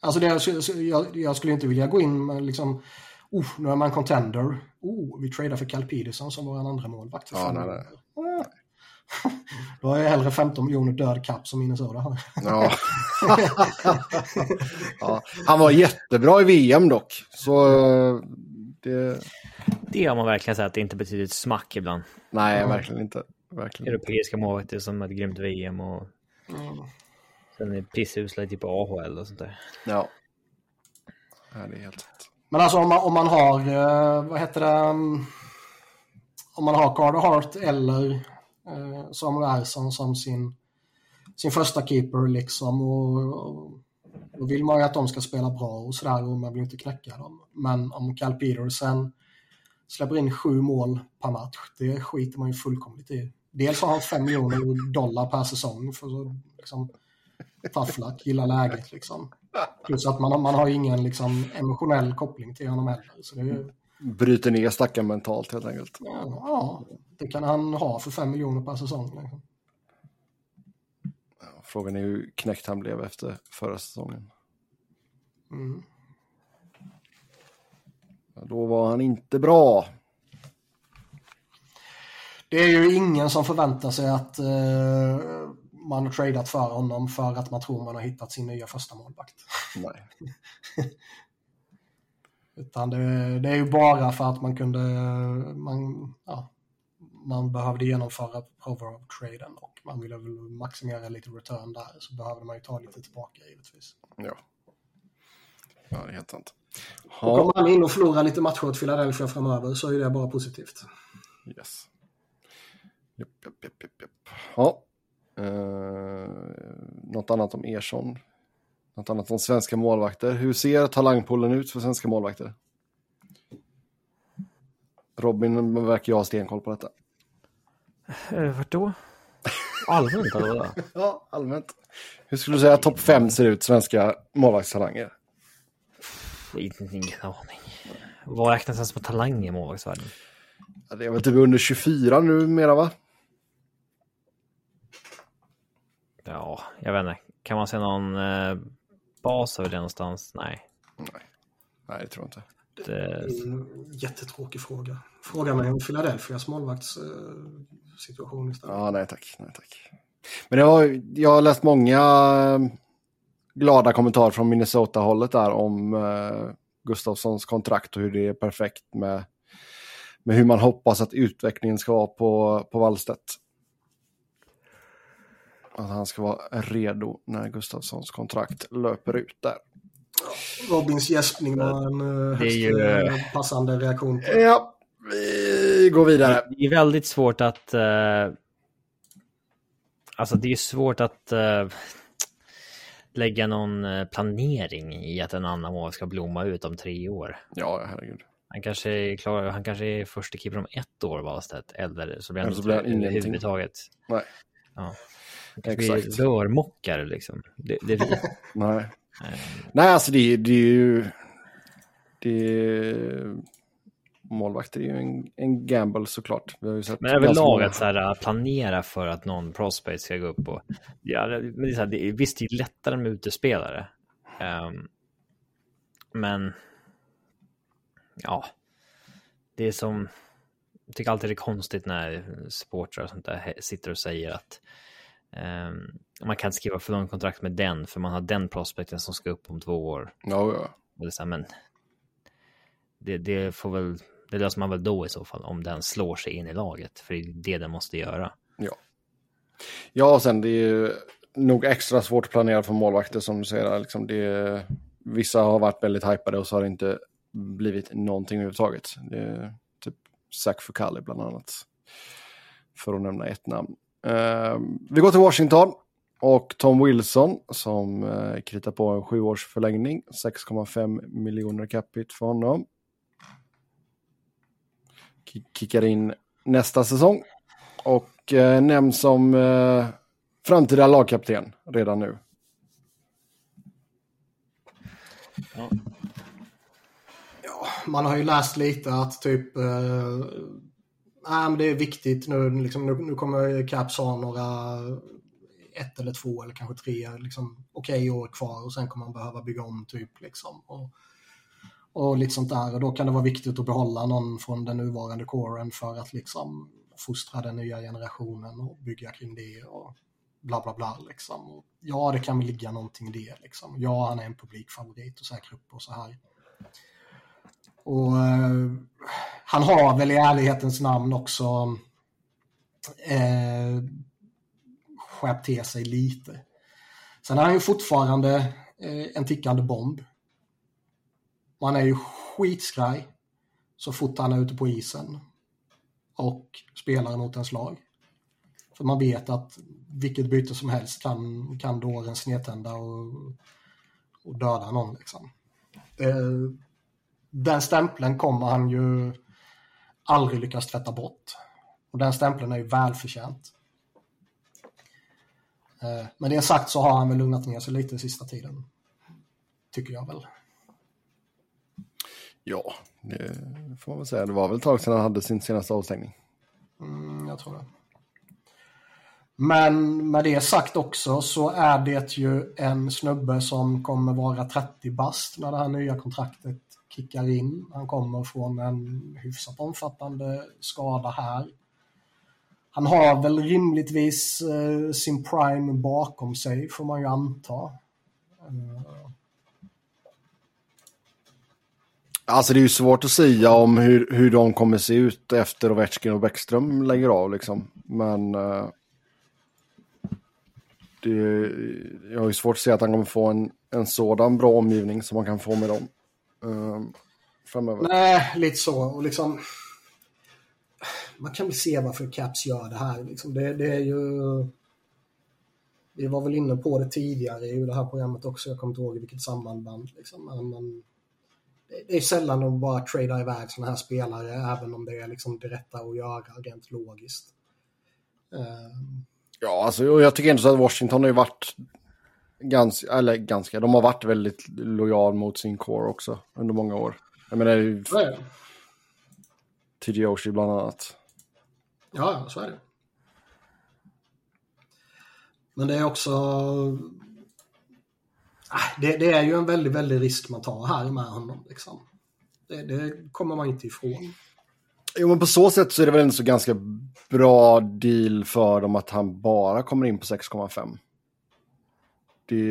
Alltså det, jag, jag, skulle inte vilja gå in med liksom, oh, nu är man contender. Oh, vi tradar för Cal Peterson som var en andra målvakt ja, nej, nej. Då har jag hellre 15 miljoner död kapp som Minnesota har. Ja. ja. Han var jättebra i VM dock. Så det... Det har man verkligen sett att det inte betyder ett smack ibland. Nej, mm. verkligen inte. Verkligen Europeiska målvakter som ett grymt VM och... Mm. Sen är pissusla typ AHL och sånt där. Ja. ja det är helt rätt. Men alltså om man, om man har, eh, vad heter det, um, om man har Carter Hart eller eh, Samuel Ersson som sin, sin första keeper liksom och, och då vill man ju att de ska spela bra och sådär och man vill inte knäcka dem. Men om Cal Petersen släpper in sju mål per match, det skiter man ju fullkomligt i. Dels har han fem miljoner dollar per säsong för att liksom, tafflack, gilla läget liksom. Plus att man, man har ingen liksom, emotionell koppling till honom heller. Så det är, Bryter ner stackaren mentalt helt enkelt. Ja, ja, det kan han ha för fem miljoner per säsong. Liksom. Frågan är hur knäckt han blev efter förra säsongen. Mm. Då var han inte bra. Det är ju ingen som förväntar sig att uh, man har tradat för honom för att man tror man har hittat sin nya första målvakt. Nej. Utan det, det, är ju bara för att man kunde, man, ja, man behövde genomföra Provorov-traden och man ville väl maximera lite return där så behövde man ju ta lite tillbaka givetvis. Ja. Ja, det är helt sant. Ha. Och kommer han in och förlorar lite matcher åt Philadelphia framöver så är det bara positivt. Yes. Japp, japp, japp, japp, japp. Ja. Uh, något annat om Ersson? Något annat om svenska målvakter? Hur ser talangpoolen ut för svenska målvakter? Robin verkar jag ha stenkoll på detta. Uh, vart då? Allmänt eller ja, allmänt. Hur skulle du säga att topp fem ser ut, svenska målvaktstalanger? Ingen aning. Vad räknas ens som talang i målvaktsvärlden? Ja, det är väl typ under 24 nu mera va? Ja, jag vet inte. Kan man se någon eh, bas över det någonstans? Nej. Nej, Nej det tror jag inte. Det är en jättetråkig fråga. Fråga mig om Philadelphias målvaktssituation istället. Ja, nej tack. Nej, tack. Men jag har, jag har läst många glada kommentarer från Minnesota-hållet där om uh, Gustafssons kontrakt och hur det är perfekt med, med hur man hoppas att utvecklingen ska vara på, på Wallstedt. Att han ska vara redo när Gustafssons kontrakt löper ut där. Robins gäspning var en uh, högst ju... Eh, passande reaktion. På. Ja, vi går vidare. Det är väldigt svårt att... Uh... Alltså det är svårt att uh lägga någon eh, planering i att en annan mål ska blomma ut om tre år. Ja, herregud. Han kanske är klar, han kanske är första keeper om ett år Wahlstedt, eller så blir han, ingenting. överhuvudtaget. Nej. Ja. Exakt. rörmokare liksom. Det, det Nej. Nej, alltså det, det är ju... Det, målvakter är ju en, en gamble såklart. Vi har ju sett men överlag att så här, planera för att någon prospect ska gå upp och... Ja, men det är så här, det är, visst, det är lättare med utespelare. Um, men... Ja. Det är som... Jag tycker alltid det är konstigt när supportrar och sånt där sitter och säger att man kan inte skriva för långt kontrakt med den för man har den prospekten som ska upp om två år. Ja, ja. Och det är så här, men det, det får väl det löser man väl då i så fall, om den slår sig in i laget. För det är det den måste göra. Ja. Ja, och sen det är ju nog extra svårt att planera för målvakter som du säger. Liksom det, vissa har varit väldigt hypade och så har det inte blivit någonting överhuvudtaget. Det är typ Zach Fucali bland annat. För att nämna ett namn. Uh, vi går till Washington. Och Tom Wilson som uh, kritar på en sjuårs förlängning. 6,5 miljoner capita för honom kickar in nästa säsong. Och eh, nämns som eh, framtida lagkapten redan nu. Ja. ja. man har ju läst lite att typ eh, nej, men det är viktigt nu, liksom, nu, nu kommer Caps ha några ett eller två eller kanske tre liksom, okej okay år kvar och sen kommer man behöva bygga om typ. Liksom. Och och lite sånt där. Och då kan det vara viktigt att behålla någon från den nuvarande kåren för att liksom fostra den nya generationen och bygga kring det och bla bla bla liksom. Och ja, det kan väl ligga någonting i det liksom. Ja, han är en publikfavorit och säkra upp och så här. Och eh, han har väl i ärlighetens namn också eh, skärpt till sig lite. Sen är han ju fortfarande eh, en tickande bomb. Man är ju skitskraj så fort han är ute på isen och spelar mot ens lag. För man vet att vilket byte som helst kan, kan dåren snedtända och, och döda någon. Liksom. Eh, den stämpeln kommer han ju aldrig lyckas tvätta bort. Och den stämpeln är ju välförtjänt. Eh, med det sagt så har han väl lugnat ner sig lite sista tiden. Tycker jag väl. Ja, det får man väl säga. Det var väl ett tag sedan han hade sin senaste avstängning. Mm, jag tror det. Men med det sagt också så är det ju en snubbe som kommer vara 30 bast när det här nya kontraktet kickar in. Han kommer från en hyfsat omfattande skada här. Han har väl rimligtvis eh, sin prime bakom sig får man ju anta. Uh. Alltså det är ju svårt att säga om hur, hur de kommer se ut efter Ovechkin och Bäckström lägger av liksom. Men Eh, det, jag har ju svårt att se att han kommer få en, en sådan bra omgivning som man kan få med dem. Uh, framöver. Nej, lite så. Och liksom, man kan väl se varför Caps gör det här. Liksom det, det, är ju... Vi var väl inne på det tidigare i det här programmet också. Jag kommer inte ihåg i vilket samband. Liksom. Men, det är sällan de bara tradar iväg sådana här spelare, även om det är liksom det rätta att göra rent logiskt. Um... Ja, alltså, jag tycker ändå så att Washington har ju varit ganska, eller ganska, de har varit väldigt lojal mot sin core också under många år. Jag menar, ju... TG bland annat. Ja, så är det. Men det är också... Äh, det, det, är ju en väldigt, väldigt risk man tar här med honom. Liksom. Det, det, kommer man inte ifrån. Jo, men på så sätt så är det väl en så ganska bra deal för dem att han bara kommer in på 6,5. Det,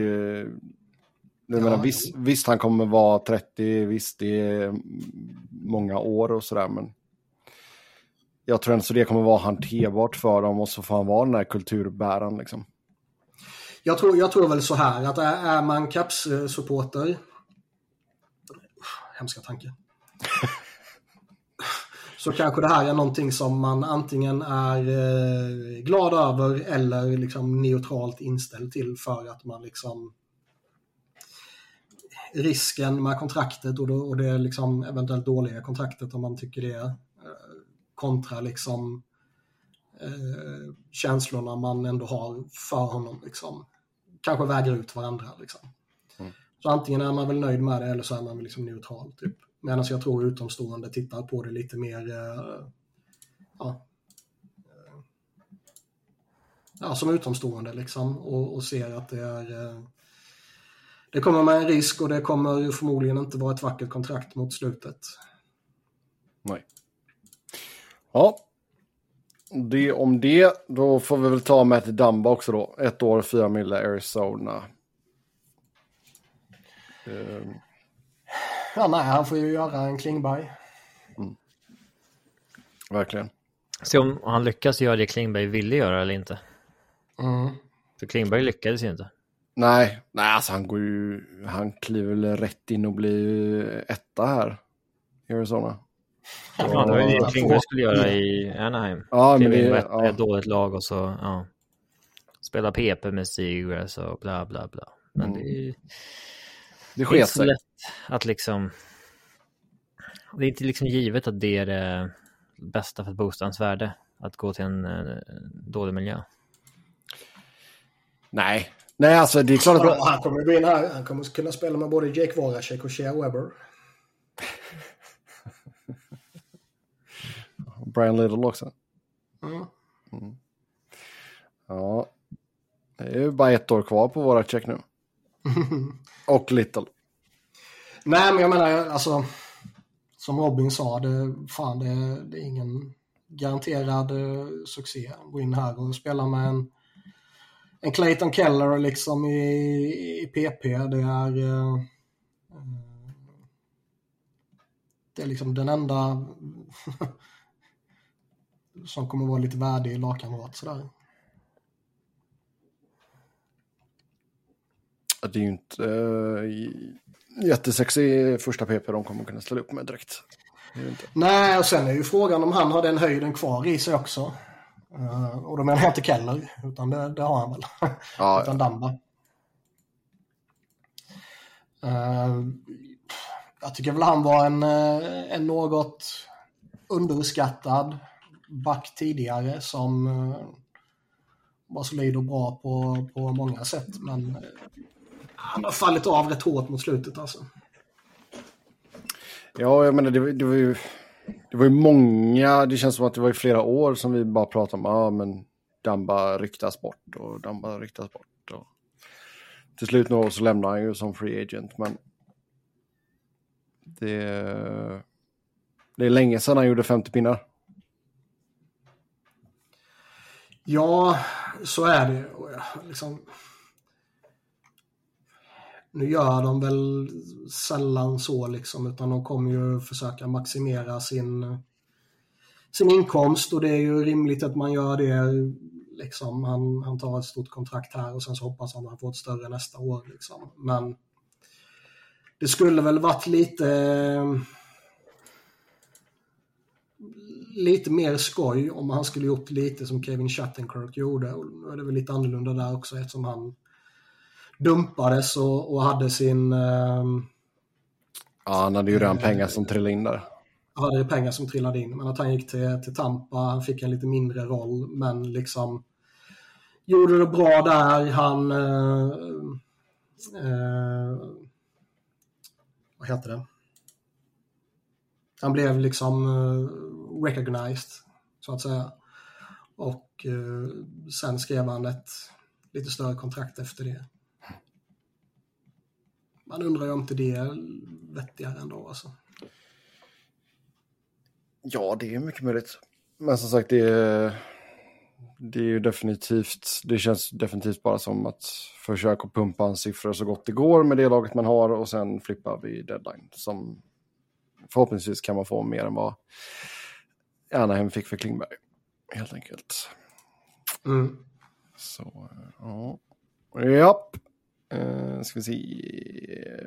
jag ja, menar, visst, visst, han kommer vara 30, visst det är många år och sådär, men jag tror ändå det kommer vara hanterbart för dem och så får han vara den här kulturbäraren liksom. Jag tror, jag tror väl så här att är man Caps-supporter hemska tanke. så kanske det här är någonting som man antingen är eh, glad över eller liksom neutralt inställd till för att man liksom risken med kontraktet och, då, och det liksom eventuellt dåliga kontraktet om man tycker det kontra liksom eh, känslorna man ändå har för honom. Liksom. Kanske väger ut varandra. Liksom. Mm. Så antingen är man väl nöjd med det eller så är man liksom neutral. Typ. Medan alltså, jag tror utomstående tittar på det lite mer eh, ja, ja, som utomstående liksom och, och ser att det är eh, det kommer med en risk och det kommer förmodligen inte vara ett vackert kontrakt mot slutet. Nej. Ja. Det om det, då får vi väl ta med till Damba också då. Ett år, fyra mille Arizona. Um. Ja, nej, han får ju göra en Klingberg. Mm. Verkligen. Se om han lyckas göra det Klingberg ville göra eller inte. Mm. För Klingberg lyckades ju inte. Nej, nej alltså han går ju, han kliver väl rätt in och blir etta här i Arizona. Ja, det var ju det Klingberg skulle göra i Anaheim. Ja, men det, ja. ett dåligt lag och så ja, spela PP med Seagrass och bla bla bla. Men mm. det, det sket sig. lätt att liksom... Det är inte liksom givet att det är det bästa för hans värde. Att gå till en, en dålig miljö. Nej, nej alltså det är klart att... Han kommer bli här. Han kommer kunna spela med både Jake Voracek och Shea Weber. Brian Little också. Mm. Mm. Ja, det är ju bara ett år kvar på våra check nu. och Little. Nej, men jag menar alltså. Som Robin sa, det, fan, det, det är ingen garanterad succé succé. Gå in här och spela med en, en Clayton Keller liksom i, i PP. Det är... Eh, eh, det är liksom den enda som kommer vara lite värdig lagkamrat sådär. Det är ju inte uh, jättesexig första PP de kommer kunna ställa upp med direkt. Nej, och sen är ju frågan om han har den höjden kvar i sig också. Uh, och då menar jag inte Keller, utan det, det har han väl. Ja, utan Damba. Uh, jag tycker väl han var en, en något underskattad back tidigare som var solid och bra på, på många sätt. Men han har fallit av rätt hårt mot slutet alltså. Ja, jag menar det, det var ju... Det var ju många, det känns som att det var i flera år som vi bara pratade om, ja ah, men Damba ryktas bort och Damba ryktas bort. Och... Till slut nu så lämnar han ju som free agent, men det, det är länge sedan han gjorde 50 pinnar. Ja, så är det. Liksom, nu gör de väl sällan så liksom, utan de kommer ju försöka maximera sin, sin inkomst och det är ju rimligt att man gör det. Liksom. Han, han tar ett stort kontrakt här och sen så hoppas han att han får ett större nästa år. Liksom. Men det skulle väl varit lite lite mer skoj om han skulle gjort lite som Kevin Shattenkirk gjorde. Och nu är det väl lite annorlunda där också eftersom han dumpades och, och hade sin... Eh, ja, han hade ju redan eh, pengar som trillade in där. Hade pengar som trillade in, men att han gick till, till Tampa, han fick en lite mindre roll, men liksom gjorde det bra där. Han... Eh, eh, vad heter det? Han blev liksom uh, recognized, så att säga. Och sen skrev han ett lite större kontrakt efter det. Man undrar ju om inte det är vettigare ändå alltså. Ja, det är mycket möjligt. Men som sagt, det är, det är ju definitivt, det känns definitivt bara som att försöka pumpa en siffror så gott det går med det laget man har och sen flippa vid deadline. Som förhoppningsvis kan man få mer än vad Anaheim fick för Klingberg. Helt enkelt. Mm. Så, ja. Japp. Uh, ska vi se.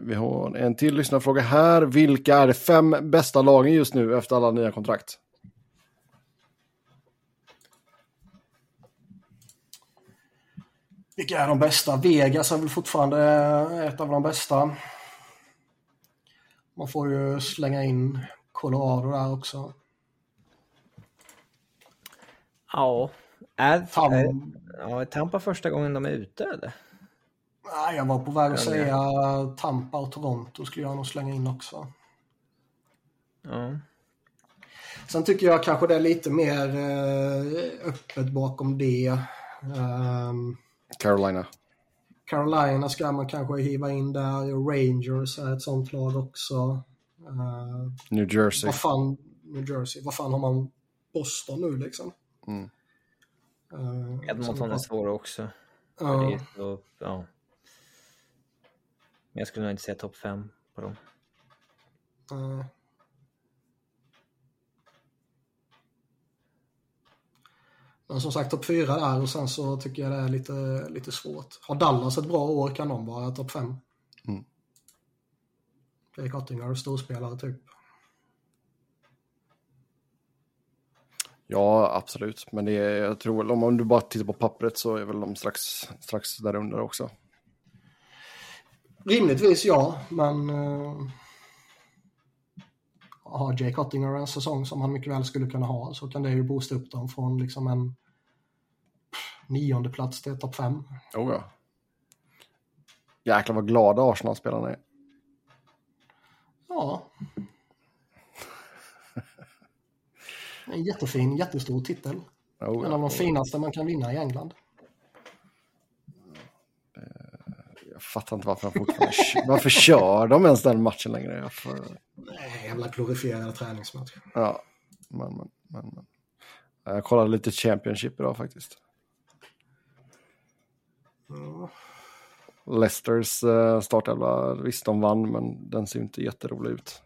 Vi har en till lyssnarfråga här. Vilka är de fem bästa lagen just nu efter alla nya kontrakt? Vilka är de bästa? Vegas är väl fortfarande ett av de bästa. Man får ju slänga in Colorado där också. Ja, är, är, ja, är Tampa första gången de är ute eller? Nej, jag var på väg att säga Tampa och Toronto skulle jag nog slänga in också. Ja. Sen tycker jag kanske det är lite mer eh, öppet bakom det. Um, Carolina. Carolina ska man kanske hiva in där. Rangers är ett sånt lag också. Uh, New Jersey. Vad fan, New Jersey. Vad fan har man Boston nu liksom? Mm. Uh, Edmonton är svåra också. Uh, så, ja. Men jag skulle nog inte säga topp fem på dem. Uh. Men som sagt topp fyra där och sen så tycker jag det är lite, lite svårt. Har Dallas ett bra år kan de vara topp fem. Mm. Ottinger, storspelare typ. Ja, absolut. Men det är, jag tror om du bara tittar på pappret så är väl de strax, strax där under också. Rimligtvis ja, men uh, har Jake Ottinger en säsong som han mycket väl skulle kunna ha så kan det ju boosta upp dem från liksom en nionde plats till topp fem. Oh ja. Jäklar vad glada Arsenal-spelarna är. Ja. En jättefin, jättestor titel. Oh, en av de finaste man kan vinna i England. Jag fattar inte varför de fortfarande Varför kör de ens den matchen längre? Jag får... Nej, jävla glorifierad träningsmatch. Ja, men, men, men, men. Jag kollade lite Championship idag faktiskt. Ja. Leicesters uh, startelva, visst de vann, men den ser inte jätterolig ut.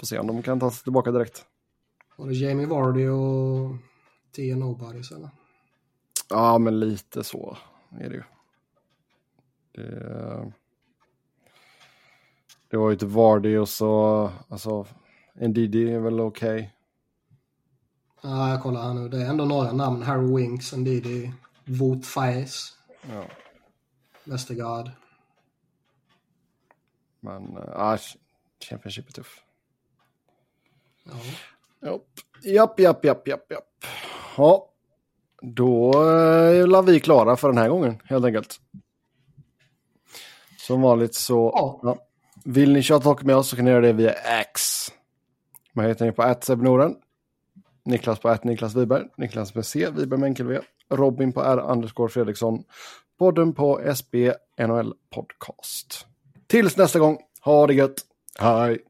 Får se om de kan ta sig tillbaka direkt. Var det Jamie Vardy och Tia Nobodies eller? Ja, men lite så är det ju. Det, Det var ju inte Vardy och så, alltså, Ndidi är väl okej. Okay. Ja, jag kollar här nu. Det är ändå några namn. Harry Winks, Ndidi, Wout Faes. Ja. Westergaard. Men, äh, Championship är tuff. Ja. Japp, japp, japp, japp, japp. Ja, då är eh, vi klara för den här gången helt enkelt. Som vanligt så ja. Ja. vill ni köra talk med oss så kan ni göra det via X. Vad heter ni på Norden? Niklas på Niklas Wiberg, Niklas med C, Wiberg med enkel V, Robin på R underscore Fredriksson, podden på SB NHL Podcast. Tills nästa gång, ha det gött, hej!